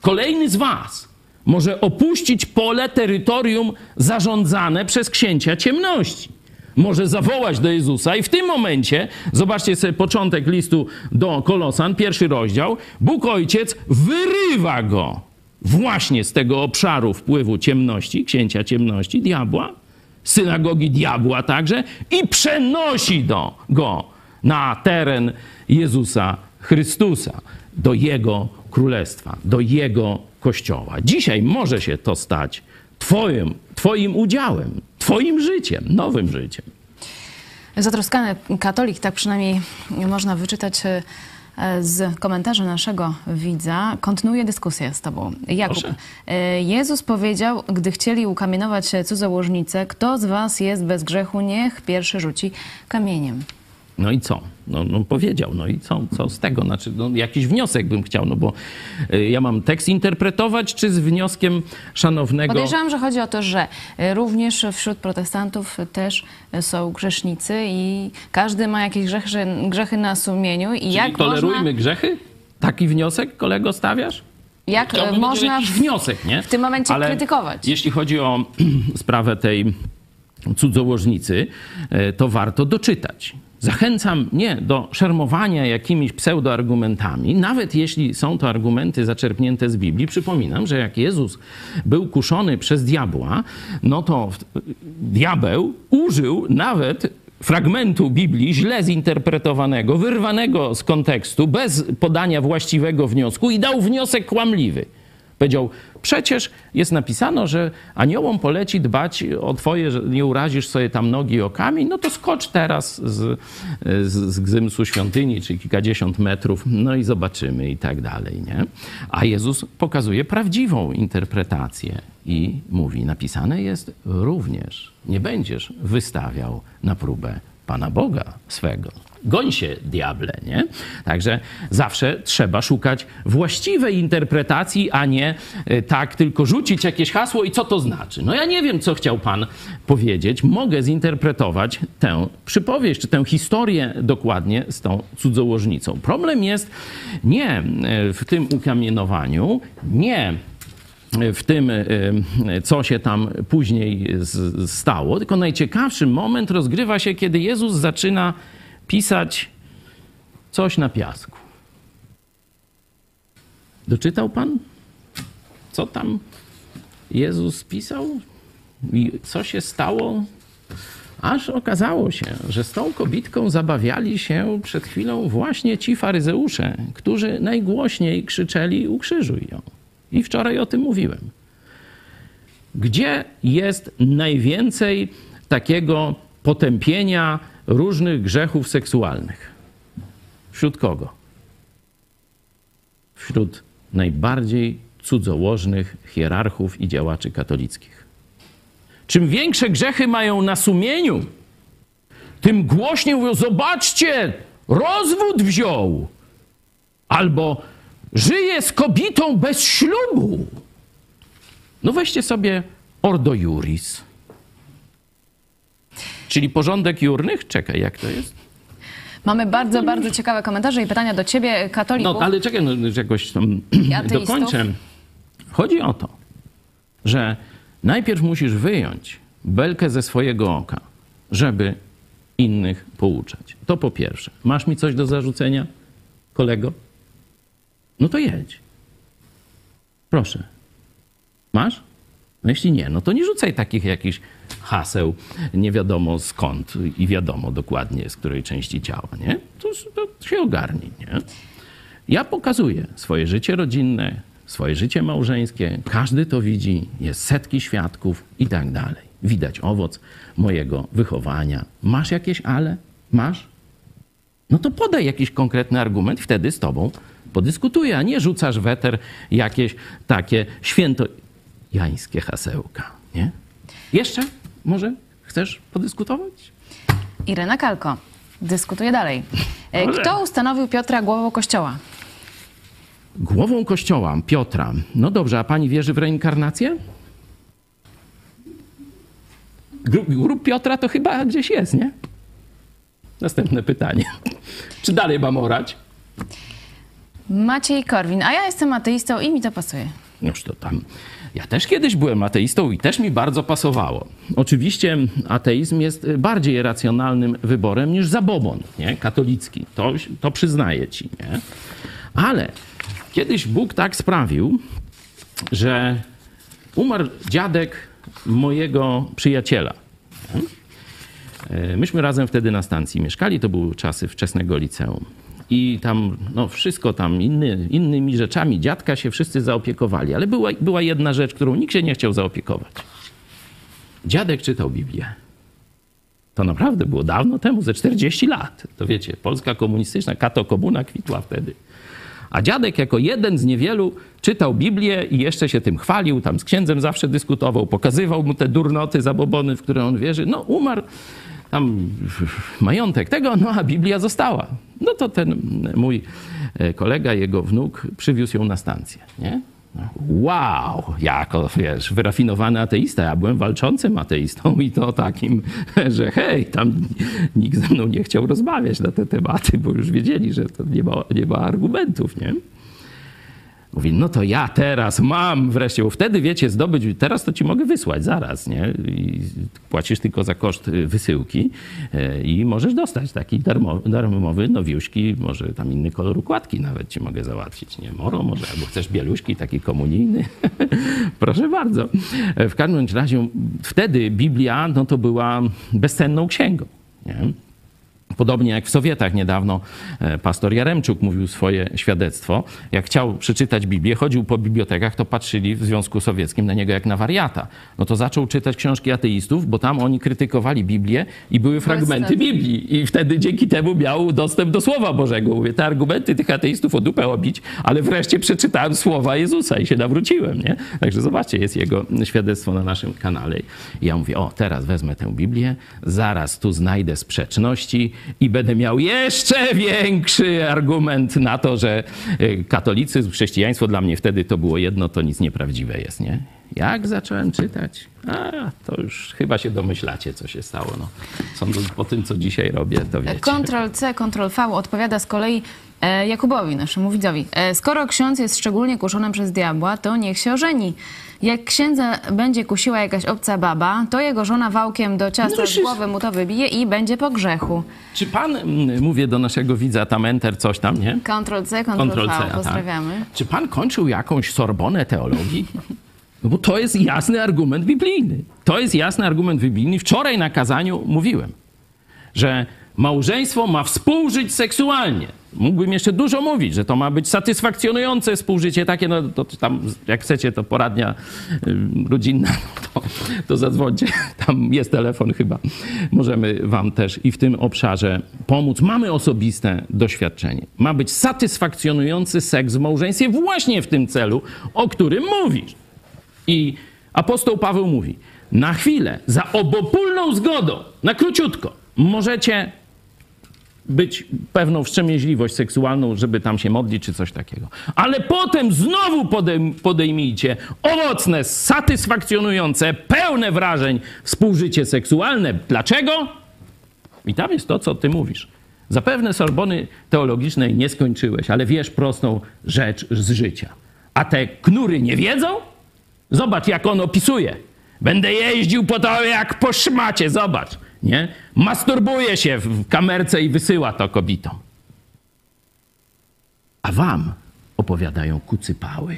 Kolejny z was może opuścić pole, terytorium zarządzane przez księcia ciemności. Może zawołać do Jezusa i w tym momencie, zobaczcie sobie początek listu do Kolosan, pierwszy rozdział, Bóg Ojciec wyrywa go właśnie z tego obszaru wpływu ciemności, księcia ciemności, diabła, synagogi diabła także i przenosi do, go na teren Jezusa Chrystusa, do Jego królestwa, do Jego kościoła. Dzisiaj może się to stać twoim, twoim udziałem, Twoim życiem, nowym życiem. Zatroskany katolik, tak przynajmniej można wyczytać z komentarza naszego widza. Kontynuuję dyskusję z Tobą. Jakub, Proszę. e, Jezus powiedział, gdy chcieli ukamienować cudzołożnicę, kto z Was jest bez grzechu, niech pierwszy rzuci kamieniem. No i co? No, no powiedział, no i co, co z tego? Znaczy, no, jakiś wniosek bym chciał, no bo y, ja mam tekst interpretować, czy z wnioskiem szanownego... Podejrzewam, że chodzi o to, że e, również wśród protestantów też są grzesznicy i każdy ma jakieś grzechy, grzechy na sumieniu i Czyli jak tolerujmy można, grzechy? Taki wniosek, kolego, stawiasz? jak Chciałbym można mieć jakiś wniosek, nie? w tym momencie Ale krytykować. Jeśli chodzi o sprawę tej cudzołożnicy, to warto doczytać. Zachęcam nie do szermowania jakimiś pseudoargumentami, nawet jeśli są to argumenty zaczerpnięte z Biblii. Przypominam, że jak Jezus był kuszony przez diabła, no to diabeł użył nawet fragmentu Biblii źle zinterpretowanego, wyrwanego z kontekstu, bez podania właściwego wniosku i dał wniosek kłamliwy. Powiedział, przecież jest napisano, że aniołom poleci dbać o twoje, że nie urazisz sobie tam nogi okami, no to skocz teraz z, z, z gzymsu świątyni, czyli kilkadziesiąt metrów, no i zobaczymy i tak dalej, nie? A Jezus pokazuje prawdziwą interpretację i mówi, napisane jest również, nie będziesz wystawiał na próbę Pana Boga swego. Goń się, diable, nie? Także zawsze trzeba szukać właściwej interpretacji, a nie y, tak tylko rzucić jakieś hasło i co to znaczy. No ja nie wiem, co chciał Pan powiedzieć. Mogę zinterpretować tę przypowieść, czy tę historię dokładnie z tą cudzołożnicą. Problem jest nie y, w tym ukamienowaniu, nie w tym, y, co się tam później stało. Tylko najciekawszy moment rozgrywa się, kiedy Jezus zaczyna pisać coś na piasku. Doczytał pan? Co tam Jezus pisał? I co się stało? Aż okazało się, że z tą kobitką zabawiali się przed chwilą właśnie ci faryzeusze, którzy najgłośniej krzyczeli: Ukrzyżuj ją. I wczoraj o tym mówiłem. Gdzie jest najwięcej takiego potępienia różnych grzechów seksualnych? Wśród kogo? Wśród najbardziej cudzołożnych hierarchów i działaczy katolickich. Czym większe grzechy mają na sumieniu, tym głośniej mówią: Zobaczcie, rozwód wziął. Albo żyje z kobietą bez ślubu. No weźcie sobie Ordo Juris. Czyli porządek jurnych? Czekaj, jak to jest? Mamy bardzo, bardzo ciekawe komentarze i pytania do ciebie, katolików. No, ale czekaj, no, że jakoś tam dokończę. Chodzi o to, że najpierw musisz wyjąć belkę ze swojego oka, żeby innych pouczać. To po pierwsze. Masz mi coś do zarzucenia, kolego? No to jedź. Proszę. Masz? No jeśli nie, no to nie rzucaj takich jakichś haseł nie wiadomo skąd i wiadomo dokładnie z której części ciała, nie? To, to się ogarnij, nie? Ja pokazuję swoje życie rodzinne, swoje życie małżeńskie. Każdy to widzi, jest setki świadków i tak dalej. Widać owoc mojego wychowania. Masz jakieś ale? Masz? No to podaj jakiś konkretny argument, wtedy z tobą podyskutuję, a nie rzucasz weter jakieś takie świętojańskie hasełka, nie? Jeszcze? Może chcesz podyskutować? Irena Kalko dyskutuje dalej. E. Kto ustanowił Piotra głową kościoła? głową kościoła Piotra. No dobrze, a pani wierzy w reinkarnację? Grób, grób Piotra to chyba gdzieś jest, nie? Następne pytanie. Czy dalej mam orać? Maciej Korwin, a ja jestem ateistą i mi to pasuje. Noż to tam. Ja też kiedyś byłem ateistą i też mi bardzo pasowało. Oczywiście ateizm jest bardziej racjonalnym wyborem niż zabobon, nie? Katolicki. To, to przyznaję ci, nie? Ale kiedyś Bóg tak sprawił, że umarł dziadek mojego przyjaciela. E, Myśmy razem wtedy na stacji mieszkali, to były czasy wczesnego liceum. I tam, no wszystko tam, inny, innymi rzeczami dziadka się wszyscy zaopiekowali. Ale była, była jedna rzecz, którą nikt się nie chciał zaopiekować. Dziadek czytał Biblię. To naprawdę było dawno temu, ze 40 lat. To wiecie, Polska komunistyczna, kato komuna kwitła wtedy. A dziadek jako jeden z niewielu czytał Biblię i jeszcze się tym chwalił, tam z księdzem zawsze dyskutował, pokazywał mu te durnoty, zabobony, w które on wierzy. No umarł, tam majątek tego, no a Biblia została. No to ten mój e, kolega, jego wnuk przywiózł ją na stację, nie? Wow, jako, wiesz, wyrafinowany ateista. Ja byłem walczącym ateistą i to takim, że hej, tam nikt ze mną nie chciał rozmawiać na te tematy, bo już wiedzieli, że to nie ma, nie ma argumentów, nie? Mówi, no to ja teraz mam wreszcie, bo wtedy wiecie, zdobyć, teraz to ci mogę wysłać zaraz, nie? I płacisz tylko za koszt y, wysyłki e, i możesz dostać taki darmo, darmowy nowiuszki, może tam inny kolor układki nawet ci mogę załatwić, nie? Moro może, albo chcesz bieluszki, taki komunijny. Proszę bardzo. W każdym razie wtedy Biblia, no to była bezcenną księgą, nie? Podobnie jak w Sowietach niedawno e, pastor Jaremczuk mówił swoje świadectwo. Jak chciał przeczytać Biblię, chodził po bibliotekach, to patrzyli w Związku Sowieckim na niego jak na wariata. No to zaczął czytać książki ateistów, bo tam oni krytykowali Biblię i były fragmenty. Biblii. I wtedy dzięki temu miał dostęp do Słowa Bożego. Mówię, te argumenty tych ateistów o dupę obić, ale wreszcie przeczytałem słowa Jezusa i się nawróciłem, nie? Także zobaczcie, jest jego świadectwo na naszym kanale. I ja mówię, o, teraz wezmę tę Biblię, zaraz tu znajdę sprzeczności i będę miał jeszcze większy argument na to, że y, katolicyzm, chrześcijaństwo dla mnie wtedy to było jedno, to nic nieprawdziwe jest, nie? Jak zacząłem czytać? A, to już chyba się domyślacie, co się stało. No. Sądząc po tym, co dzisiaj robię, to wiecie. Ctrl C, Ctrl V odpowiada z kolei Jakubowi, naszemu widzowi. E, skoro ksiądz jest szczególnie kuszony przez diabła, to niech się ożeni. Jak księdza będzie kusiła jakaś obca baba, to jego żona wałkiem do ciasta No z głowy mu to wybije i będzie po grzechu. Czy pan, mówię do naszego widza, tam enter, coś tam, nie? Ctrl C, Ctrl, Ctrl V. C, a tak. Pozdrawiamy. Czy pan kończył jakąś sorbonę teologii? No bo to jest jasny argument biblijny. To jest jasny argument biblijny. Wczoraj na kazaniu mówiłem, że małżeństwo ma współżyć seksualnie. Mógłbym jeszcze dużo mówić, że to ma być satysfakcjonujące współżycie takie, no to tam, jak chcecie, to poradnia y, rodzinna, no to, to zadzwońcie. Tam jest telefon chyba. Możemy wam też i w tym obszarze pomóc. Mamy osobiste doświadczenie. Ma być satysfakcjonujący seks w małżeństwie właśnie w tym celu, o którym mówisz. I apostoł Paweł mówi: Na chwilę, za obopólną zgodą, na króciutko, możecie być pewną wstrzemięźliwość seksualną, żeby tam się modlić czy coś takiego. Ale potem znowu podejm- podejmijcie owocne, satysfakcjonujące, pełne wrażeń współżycie seksualne. Dlaczego? I tam jest to, co ty mówisz. Zapewne Sorbony teologicznej nie skończyłeś, ale wiesz prostą rzecz z życia. A te knury nie wiedzą? Zobacz, jak on opisuje. Będę jeździł po to jak po szmacie, zobacz. Nie? Masturbuje się w kamerce i wysyła to kobietom. A wam opowiadają kucypały.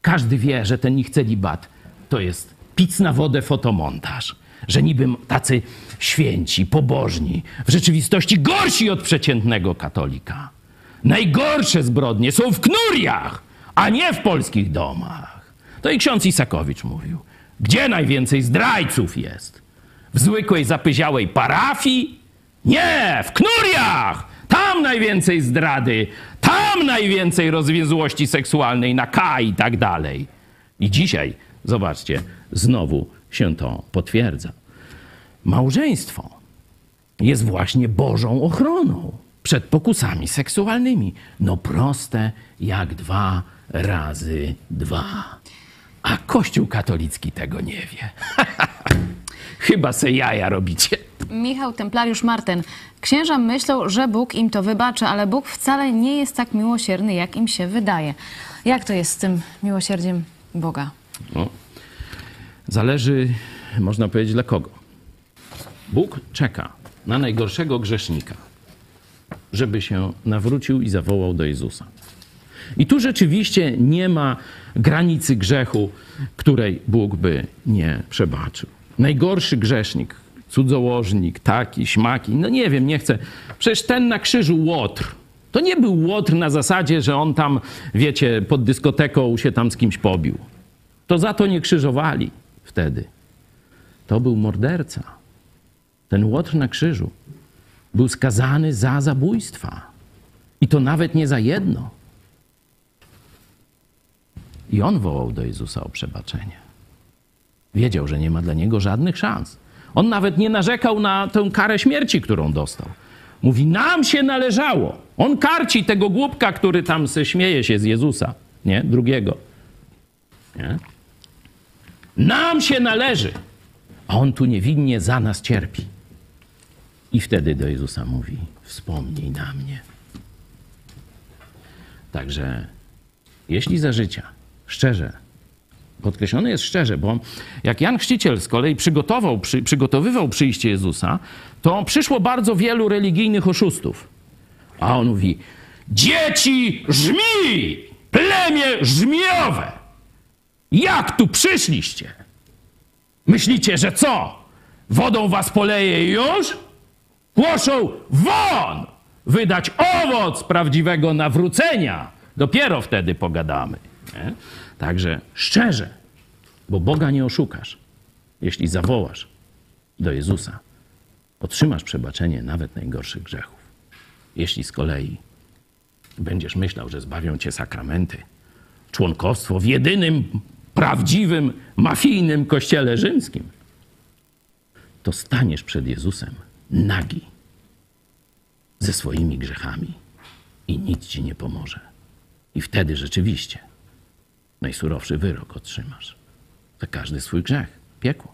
Każdy wie, że ten ich celibat to jest pic na wodę fotomontaż. Że niby tacy święci, pobożni, w rzeczywistości gorsi od przeciętnego katolika. Najgorsze zbrodnie są w knuriach, a nie w polskich domach. To i ksiądz Isakowicz mówił. Gdzie najwięcej zdrajców jest? W zwykłej, zapyziałej parafii? Nie, w knuriach! Tam najwięcej zdrady, tam najwięcej rozwięzłości seksualnej na K i tak dalej. I dzisiaj, zobaczcie, znowu się to potwierdza. Małżeństwo jest właśnie Bożą ochroną. przed pokusami seksualnymi. No proste jak dwa razy dwa. A Kościół katolicki tego nie wie. Chyba se jaja robicie. Michał Templariusz Marten. Księża myślą, że Bóg im to wybaczy, ale Bóg wcale nie jest tak miłosierny, jak im się wydaje. Jak to jest z tym miłosierdziem Boga? No. Zależy, można powiedzieć, dla kogo. Bóg czeka na najgorszego grzesznika, żeby się nawrócił i zawołał do Jezusa. I tu rzeczywiście nie ma granicy grzechu, której Bóg by nie przebaczył. Najgorszy grzesznik, cudzołożnik, taki, śmaki, no nie wiem, nie chcę. Przecież ten na krzyżu Łotr, to nie był Łotr na zasadzie, że on tam, wiecie, pod dyskoteką się tam z kimś pobił. To za to nie krzyżowali wtedy. To był morderca. Ten Łotr na krzyżu był skazany za zabójstwa. I to nawet nie za jedno. I on wołał do Jezusa o przebaczenie. Wiedział, że nie ma dla niego żadnych szans. On nawet nie narzekał na tę karę śmierci, którą dostał. Mówi, nam się należało. On karci tego głupka, który tam se śmieje się z Jezusa, nie? Drugiego. Nie? Nam się należy. A on tu niewinnie za nas cierpi. I wtedy do Jezusa mówi: Wspomnij na mnie. Także, jeśli za życia, szczerze, podkreślone jest szczerze, bo jak Jan Chrzciciel z kolei przygotował, przy, przygotowywał przyjście Jezusa, to przyszło bardzo wielu religijnych oszustów. A on mówi: Dzieci żmi! Plemię żmijowe! Jak tu przyszliście? Myślicie, że co? Wodą was poleje już? Głoszą won! Wydać owoc prawdziwego nawrócenia. Dopiero wtedy pogadamy. Nie? Także szczerze, bo Boga nie oszukasz. Jeśli zawołasz do Jezusa, otrzymasz przebaczenie nawet najgorszych grzechów. Jeśli z kolei będziesz myślał, że zbawią cię sakramenty, członkostwo w jedynym prawdziwym, mafijnym kościele rzymskim, to staniesz przed Jezusem nagi ze swoimi grzechami i nic ci nie pomoże. I wtedy rzeczywiście najsurowszy wyrok otrzymasz za każdy swój grzech, piekło.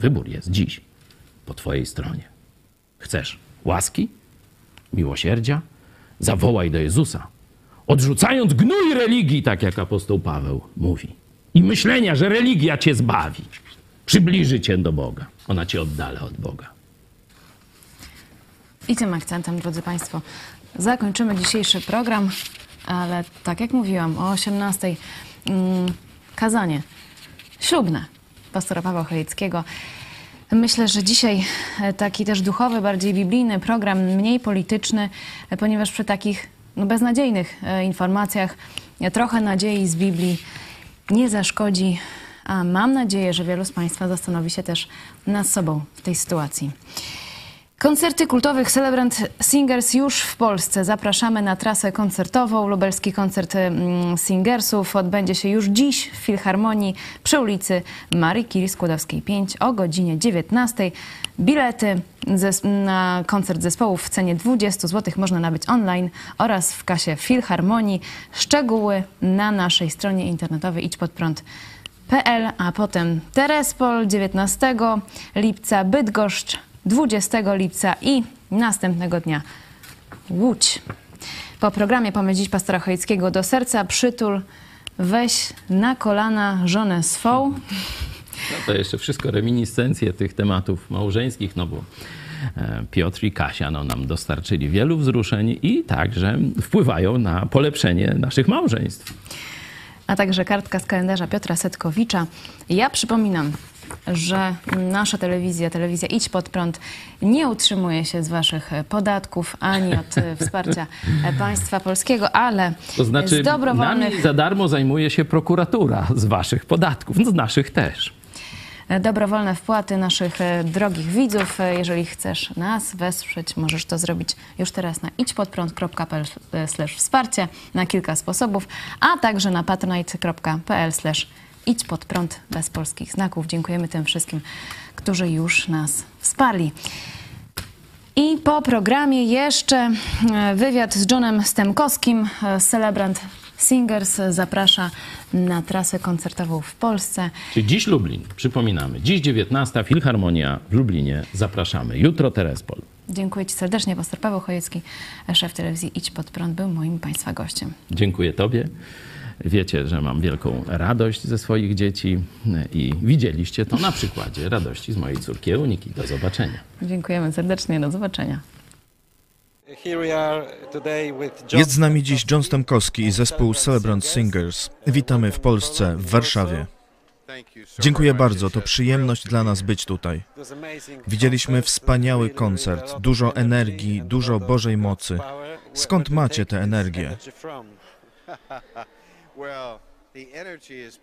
Wybór jest dziś po twojej stronie. Chcesz łaski, miłosierdzia? Zawołaj do Jezusa, odrzucając gnój religii, tak jak apostoł Paweł mówi, i myślenia, że religia cię zbawi, przybliży cię do Boga. Ona cię oddala od Boga. I tym akcentem, drodzy Państwo, zakończymy dzisiejszy program, ale tak jak mówiłam, o 18 mm, kazanie ślubne pastora Pawła Chojeckiego. Myślę, że dzisiaj e, taki też duchowy, bardziej biblijny program, mniej polityczny, e, ponieważ przy takich no, beznadziejnych e, informacjach trochę nadziei z Biblii nie zaszkodzi, a mam nadzieję, że wielu z Państwa zastanowi się też nad sobą w tej sytuacji. Koncerty kultowych Celebrant Singers już w Polsce. Zapraszamy na trasę koncertową. Lubelski koncert mm, Singersów odbędzie się już dziś w Filharmonii przy ulicy Marii Curie Skłodowskiej 5 o godzinie 19. Bilety na koncert zespołów w cenie 20 zł można nabyć online oraz w kasie Filharmonii. Szczegóły na naszej stronie internetowej idźpodprąd.pl, a potem Terespol 19 lipca, Bydgoszcz 20 lipca i następnego dnia Łódź. Po programie Pomyśl pastora Chojeckiego do serca przytul, weź na kolana żonę swą. No to jeszcze wszystko reminiscencje tych tematów małżeńskich, no bo e, Piotr i Kasia no, nam dostarczyli wielu wzruszeń i także wpływają na polepszenie naszych małżeństw. A także kartka z kalendarza Piotra Setkowicza. Ja przypominam, że nasza telewizja, telewizja Idź Pod Prąd nie utrzymuje się z waszych podatków ani od e, wsparcia e, państwa polskiego, ale To znaczy, z dobrowolnych... nami za darmo zajmuje się prokuratura z waszych podatków, no z naszych też. dobrowolne wpłaty naszych e, drogich widzów. E, Jeżeli chcesz nas wesprzeć, możesz to zrobić już teraz na idźpodprąd.pl wsparcie na kilka sposobów, a także na patronite.pl idź pod prąd bez polskich znaków. Dziękujemy tym wszystkim, którzy już nas wsparli. I po programie jeszcze e, wywiad z Johnem Stemkowskim. E, Celebrant Singers zaprasza na trasę koncertową w Polsce. Czyli dziś Lublin, przypominamy. Dziś 19, Filharmonia w Lublinie. Zapraszamy. Jutro Terespol. Dziękuję Ci serdecznie. Pastor Paweł Chojecki, szef telewizji Idź Pod Prąd, był moim Państwa gościem. Dziękuję Tobie. Wiecie, że mam wielką radość ze swoich dzieci i widzieliście to na przykładzie radości z mojej córki Euniki. Do zobaczenia. Dziękujemy serdecznie. Do zobaczenia. Jest z nami dziś John Stemkowski i zespół Celebrant Singers. Witamy w Polsce, w Warszawie. Dziękuję bardzo, to przyjemność dla nas być tutaj. Widzieliśmy wspaniały koncert, dużo energii, dużo Bożej mocy. Skąd macie tę energię?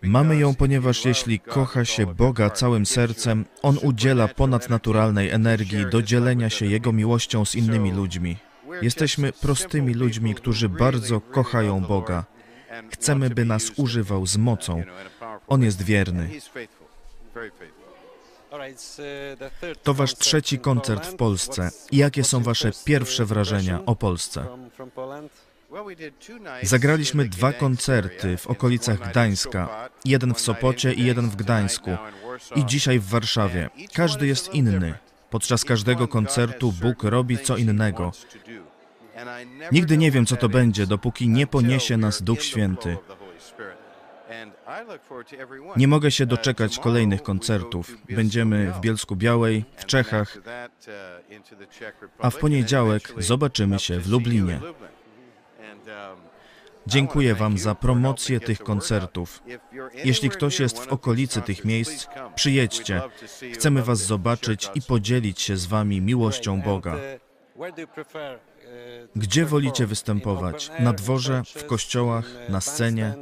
Mamy ją, ponieważ jeśli kocha się Boga całym sercem, On udziela ponadnaturalnej energii do dzielenia się Jego miłością z innymi ludźmi. Jesteśmy prostymi ludźmi, którzy bardzo kochają Boga. Chcemy, by nas używał z mocą. On jest wierny. To wasz trzeci koncert w Polsce. Jakie są wasze pierwsze wrażenia o Polsce? Zagraliśmy dwa koncerty w okolicach Gdańska, jeden w Sopocie i jeden w Gdańsku, i dzisiaj w Warszawie. Każdy jest inny. Podczas każdego koncertu Bóg robi co innego. Nigdy nie wiem, co to będzie, dopóki nie poniesie nas Duch Święty. Nie mogę się doczekać kolejnych koncertów. Będziemy w Bielsku Białej, w Czechach, a w poniedziałek zobaczymy się w Lublinie. Dziękuję Wam za promocję tych koncertów. Jeśli ktoś jest w okolicy tych miejsc, przyjedźcie. Chcemy Was zobaczyć i podzielić się z Wami miłością Boga. Gdzie wolicie występować? Na dworze, w kościołach, na scenie?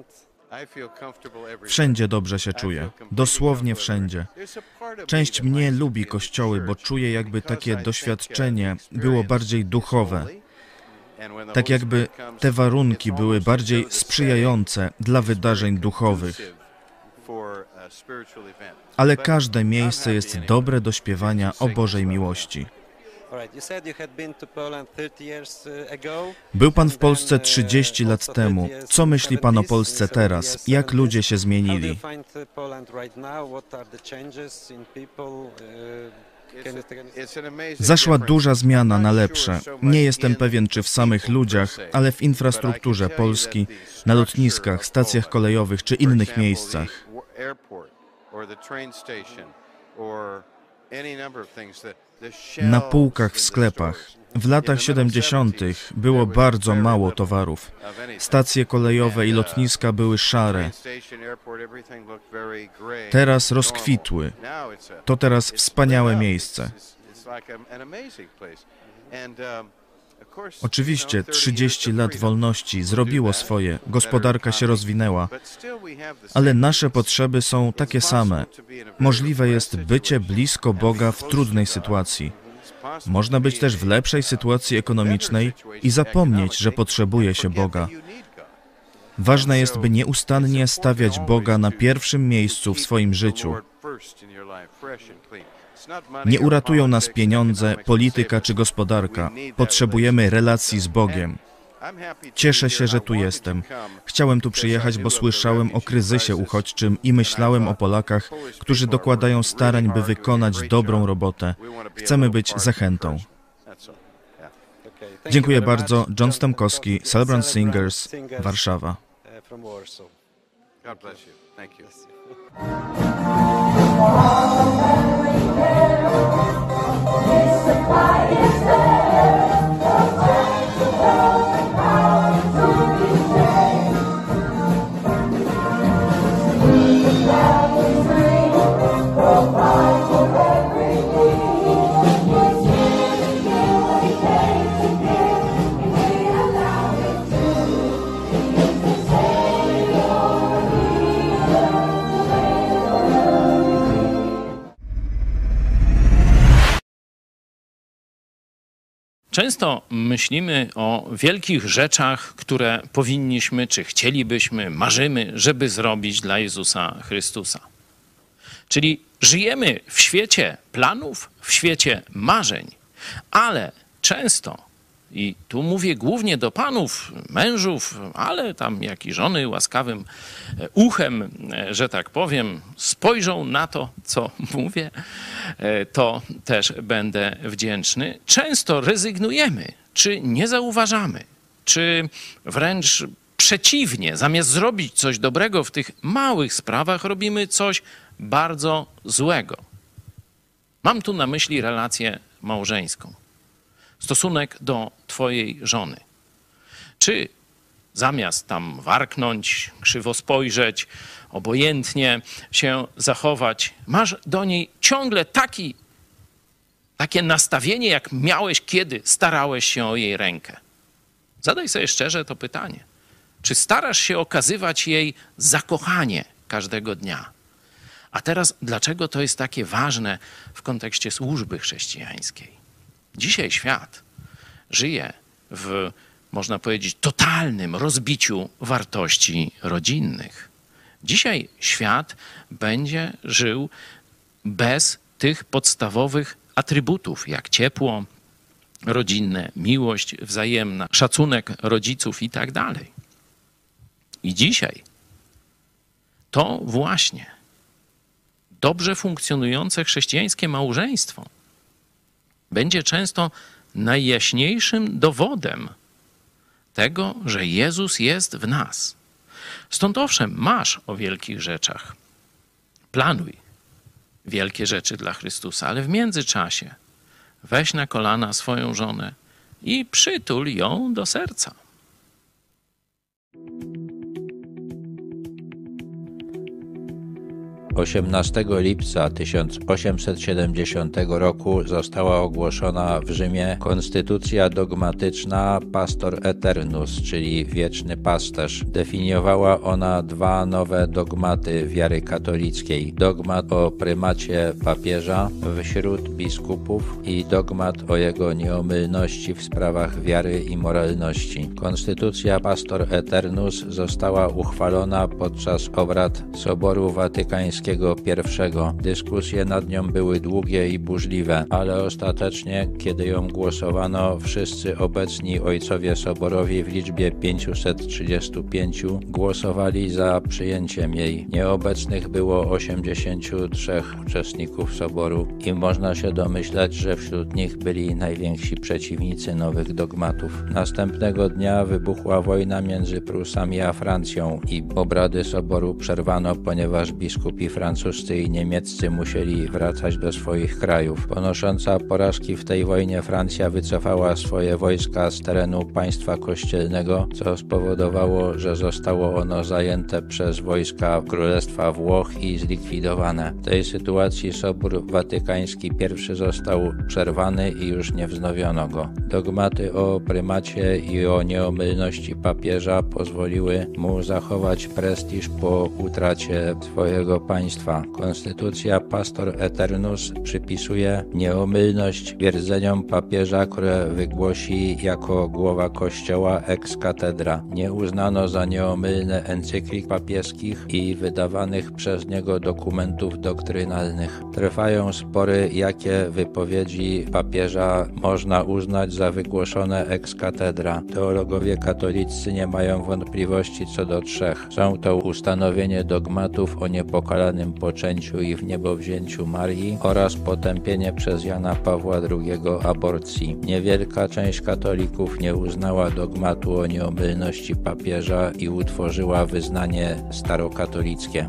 Wszędzie dobrze się czuję. Dosłownie wszędzie. Część mnie lubi kościoły, bo czuję, jakby takie doświadczenie było bardziej duchowe. Tak jakby te warunki były bardziej sprzyjające dla wydarzeń duchowych. Ale każde miejsce jest dobre do śpiewania o Bożej miłości. Był Pan w Polsce 30 lat temu. Co myśli Pan o Polsce teraz? Jak ludzie się zmienili? Zaszła duża zmiana na lepsze. Nie jestem pewien, czy w samych ludziach, ale w infrastrukturze Polski, na lotniskach, stacjach kolejowych czy innych miejscach. Na półkach w sklepach. W latach 70. było bardzo mało towarów. Stacje kolejowe i lotniska były szare. Teraz rozkwitły. To teraz wspaniałe miejsce. Oczywiście 30 lat wolności zrobiło swoje, gospodarka się rozwinęła, ale nasze potrzeby są takie same. Możliwe jest bycie blisko Boga w trudnej sytuacji. Można być też w lepszej sytuacji ekonomicznej i zapomnieć, że potrzebuje się Boga. Ważne jest, by nieustannie stawiać Boga na pierwszym miejscu w swoim życiu. Nie uratują nas pieniądze, polityka czy gospodarka. Potrzebujemy relacji z Bogiem. Cieszę się, że tu jestem. Chciałem tu przyjechać, bo słyszałem o kryzysie uchodźczym i myślałem o Polakach, którzy dokładają starań, by wykonać dobrą robotę. Chcemy być zachętą. Dziękuję bardzo. John Stemkowski, Celebrant Singers, Warszawa. God bless you. Thank you. It's the quiet. Często myślimy o wielkich rzeczach, które powinniśmy, czy chcielibyśmy, marzymy, żeby zrobić dla Jezusa Chrystusa. Czyli żyjemy w świecie planów, w świecie marzeń, ale często, i tu mówię głównie do panów, mężów, ale tam jak i żony łaskawym e, uchem, e, że tak powiem, spojrzą na to, co mówię, e, to też będę wdzięczny. Często rezygnujemy, czy nie zauważamy, czy wręcz przeciwnie, zamiast zrobić coś dobrego w tych małych sprawach, robimy coś bardzo złego. Mam tu na myśli relację małżeńską, stosunek do Twojej żony. Czy zamiast tam warknąć, krzywo spojrzeć, obojętnie się zachować, masz do niej ciągle taki, takie nastawienie, jak miałeś, kiedy starałeś się o jej rękę? Zadaj sobie szczerze to pytanie. Czy starasz się okazywać jej zakochanie każdego dnia? A teraz, dlaczego to jest takie ważne w kontekście służby chrześcijańskiej? Dzisiaj świat żyje w, można powiedzieć, totalnym rozbiciu wartości rodzinnych. Dzisiaj świat będzie żył bez tych podstawowych atrybutów, jak ciepło rodzinne, miłość wzajemna, szacunek rodziców i tak dalej. I dzisiaj to właśnie dobrze funkcjonujące chrześcijańskie małżeństwo będzie często najjaśniejszym dowodem tego, że Jezus jest w nas. Stąd owszem, masz o wielkich rzeczach. Planuj wielkie rzeczy dla Chrystusa, ale w międzyczasie weź na kolana swoją żonę i przytul ją do serca. 18 lipca 1870 roku została ogłoszona w Rzymie konstytucja dogmatyczna Pastor Eternus, czyli wieczny pasterz. Definiowała ona dwa nowe dogmaty wiary katolickiej: dogmat o prymacie papieża wśród biskupów i dogmat o jego nieomylności w sprawach wiary i moralności. Konstytucja Pastor Eternus została uchwalona podczas obrad Soboru Watykańskiego I. Dyskusje nad nią były długie i burzliwe, ale ostatecznie, kiedy ją głosowano, wszyscy obecni ojcowie soborowi w liczbie 535 głosowali za przyjęciem jej. Nieobecnych było 83 uczestników soboru i można się domyślać, że wśród nich byli najwięksi przeciwnicy nowych dogmatów. Następnego dnia wybuchła wojna między Prusami a Francją i obrady soboru przerwano, ponieważ biskupi francuscy i niemieccy musieli wracać do swoich krajów. Ponosząca porażki w tej wojnie Francja wycofała swoje wojska z terenu państwa kościelnego, co spowodowało, że zostało ono zajęte przez wojska Królestwa Włoch i zlikwidowane. W tej sytuacji Sobór Watykański I został przerwany i już nie wznowiono go. Dogmaty o prymacie i o nieomylności papieża pozwoliły mu zachować prestiż po utracie swojego państwa państwa. Konstytucja Pastor Eternus przypisuje nieomylność twierdzeniom papieża, które wygłosi jako głowa kościoła ex cathedra. Nie uznano za nieomylne encyklik papieskich i wydawanych przez niego dokumentów doktrynalnych. Trwają spory, jakie wypowiedzi papieża można uznać za wygłoszone ex cathedra. Teologowie katolicy nie mają wątpliwości co do trzech. Są to ustanowienie dogmatów o niepokalanym poczęciu i w niebowzięciu Marii oraz potępienie przez Jana Pawła II aborcji. Niewielka część katolików nie uznała dogmatu o nieomylności papieża i utworzyła wyznanie starokatolickie.